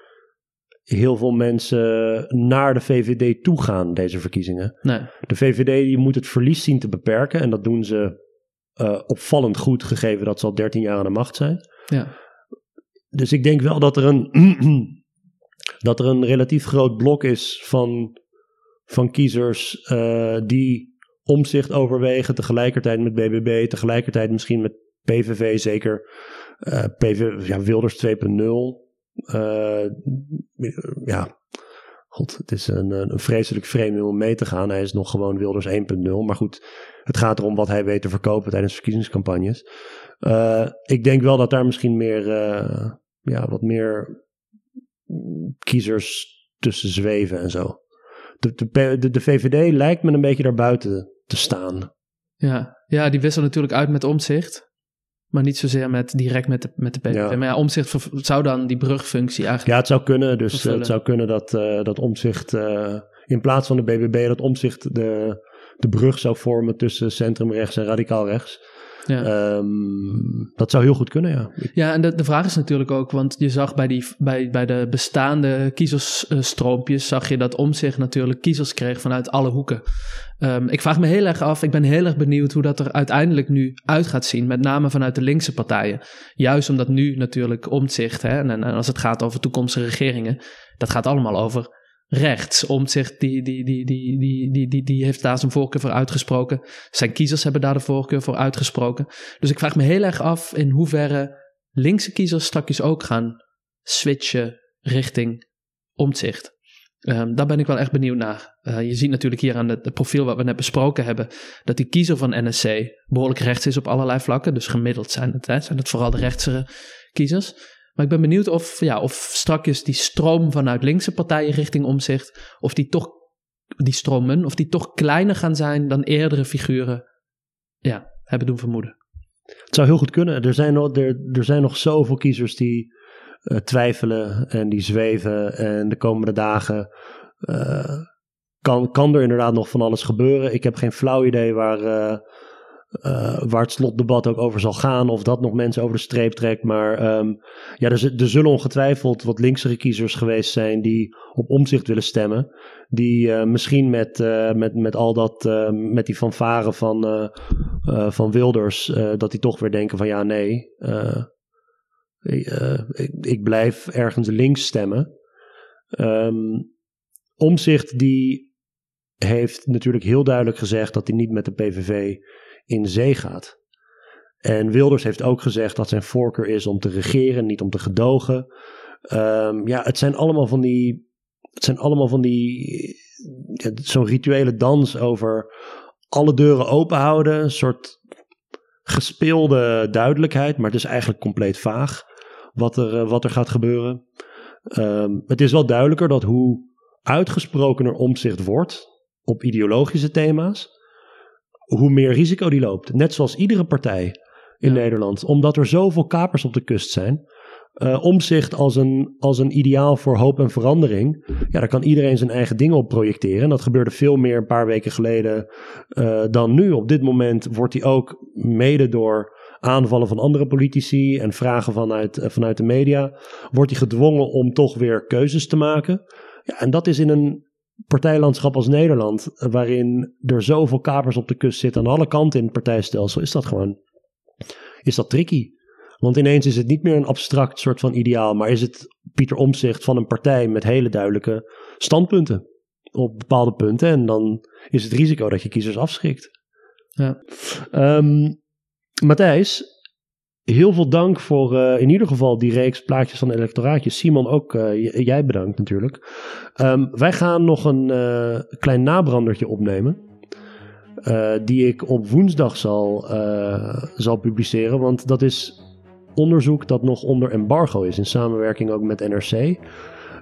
heel veel mensen naar de VVD toe gaan, deze verkiezingen. Nee. De VVD die moet het verlies zien te beperken. En dat doen ze opvallend goed, gegeven dat ze al 13 jaar aan de macht zijn. Ja. Dus ik denk wel dat er een, dat er een relatief groot blok is van van kiezers uh, die omzicht overwegen, tegelijkertijd met BBB, tegelijkertijd misschien met PVV, zeker uh, PV, ja, Wilders 2.0. Uh, ja, god, het is een, een vreselijk vreemde om mee te gaan. Hij is nog gewoon Wilders 1.0. Maar goed, het gaat erom wat hij weet te verkopen tijdens verkiezingscampagnes. Ik denk wel dat daar misschien meer, ja, wat meer kiezers tussen zweven en zo de, de, de, VVD lijkt me een beetje daarbuiten te staan. Ja, ja die wisselen natuurlijk uit met omzicht. maar niet zozeer met, direct met de, met de PVV. Ja. Maar ja, omzicht zou dan die brugfunctie eigenlijk... Ja, het zou kunnen. Dus eh, Vervullen. het zou kunnen dat, eh, dat omzicht eh, in plaats van de BBB, dat omzicht de, de brug zou vormen tussen centrumrechts en radicaal rechts. Ja. Ehm, dat zou heel goed kunnen, ja. Ja, en de, de vraag is natuurlijk ook, want je zag bij, die, bij, bij de bestaande kiezersstroompjes, zag je dat Omzicht natuurlijk kiezers kreeg vanuit alle hoeken. Ehm, ik vraag me heel erg af, ik ben heel erg benieuwd hoe dat er uiteindelijk nu uit gaat zien, met name vanuit de linkse partijen. Juist omdat nu natuurlijk Omzicht, hè, en, en als het gaat over toekomstige regeringen, dat gaat allemaal over rechts. Omtzigt, die, die, die, die, die, die, die, die heeft daar zijn voorkeur voor uitgesproken. Zijn kiezers hebben daar de voorkeur voor uitgesproken. Dus ik vraag me heel erg af in hoeverre linkse kiezers straks ook gaan switchen richting omzicht. Ehm, daar ben ik wel echt benieuwd naar. Eh, je ziet natuurlijk hier aan het, profiel wat we net besproken hebben, dat die kiezer van NSC behoorlijk rechts is op allerlei vlakken. Dus gemiddeld zijn het, hè, zijn het vooral de rechtsere kiezers. Maar ik ben benieuwd of, ja, of strakjes die stroom vanuit linkse partijen richting omzicht, of die toch, die stromen, of die toch kleiner gaan zijn dan eerdere figuren ja, hebben doen vermoeden. Het zou heel goed kunnen. Er zijn nog, er, er zijn nog zoveel kiezers die eh, twijfelen en die zweven. En de komende dagen eh, kan, kan er inderdaad nog van alles gebeuren. Ik heb geen flauw idee waar, eh, eh, waar het slotdebat ook over zal gaan. Of dat nog mensen over de streep trekt. Maar ehm, ja, er, zullen ongetwijfeld wat linksere kiezers geweest zijn die op omzicht willen stemmen. Die eh, misschien met, eh, met, met al dat, eh, met die fanfare van, van Wilders, dat die toch weer denken van ja, nee, ik, ik, blijf ergens links stemmen. Ehm Omzicht die heeft natuurlijk heel duidelijk gezegd dat hij niet met de PVV in zee gaat. En Wilders heeft ook gezegd dat zijn voorkeur is om te regeren, niet om te gedogen. Ehm, ja, het zijn allemaal van die. Het zijn allemaal van die. Zo'n rituele dans over alle deuren open houden. Een soort gespeelde duidelijkheid, maar het is eigenlijk compleet vaag wat er, eh, wat er gaat gebeuren. Ehm, het is wel duidelijker dat hoe uitgesprokener omzicht wordt op ideologische thema's, hoe meer risico die loopt. Net zoals iedere partij in Ja. Nederland, omdat er zoveel kapers op de kust zijn. Eh, omzicht als een, als een ideaal voor hoop en verandering. Ja, daar kan iedereen zijn eigen dingen op projecteren. En dat gebeurde veel meer een paar weken geleden eh, dan nu. Op dit moment wordt hij ook mede door aanvallen van andere politici en vragen vanuit, eh, vanuit de media, wordt hij gedwongen om toch weer keuzes te maken. Ja, en dat is in een partijlandschap als Nederland, eh, waarin er zoveel kapers op de kust zitten aan alle kanten in het partijstelsel, is dat gewoon, is dat tricky. Want ineens is het niet meer een abstract soort van ideaal, maar is het Pieter Omzicht van een partij met hele duidelijke standpunten op bepaalde punten. En dan is het risico dat je kiezers afschrikt. Ja. Ehm, Matthijs, heel veel dank voor eh, in ieder geval die reeks plaatjes van electoraatjes. Simon, ook eh, jij bedankt natuurlijk. Ehm, wij gaan nog een eh, klein nabrandertje opnemen. die ik op woensdag zal, zal publiceren. Want dat is onderzoek dat nog onder embargo is. In samenwerking ook met NRC.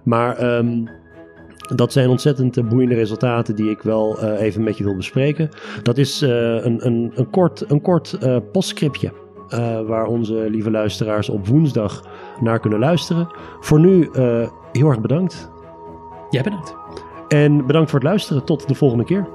Maar ehm, dat zijn ontzettend boeiende resultaten die ik wel even met je wil bespreken. Dat is een, een, een kort, een kort postscriptje. Eh, waar onze lieve luisteraars op woensdag naar kunnen luisteren. Voor nu eh, heel erg bedankt. Jij bedankt. En bedankt voor het luisteren. Tot de volgende keer.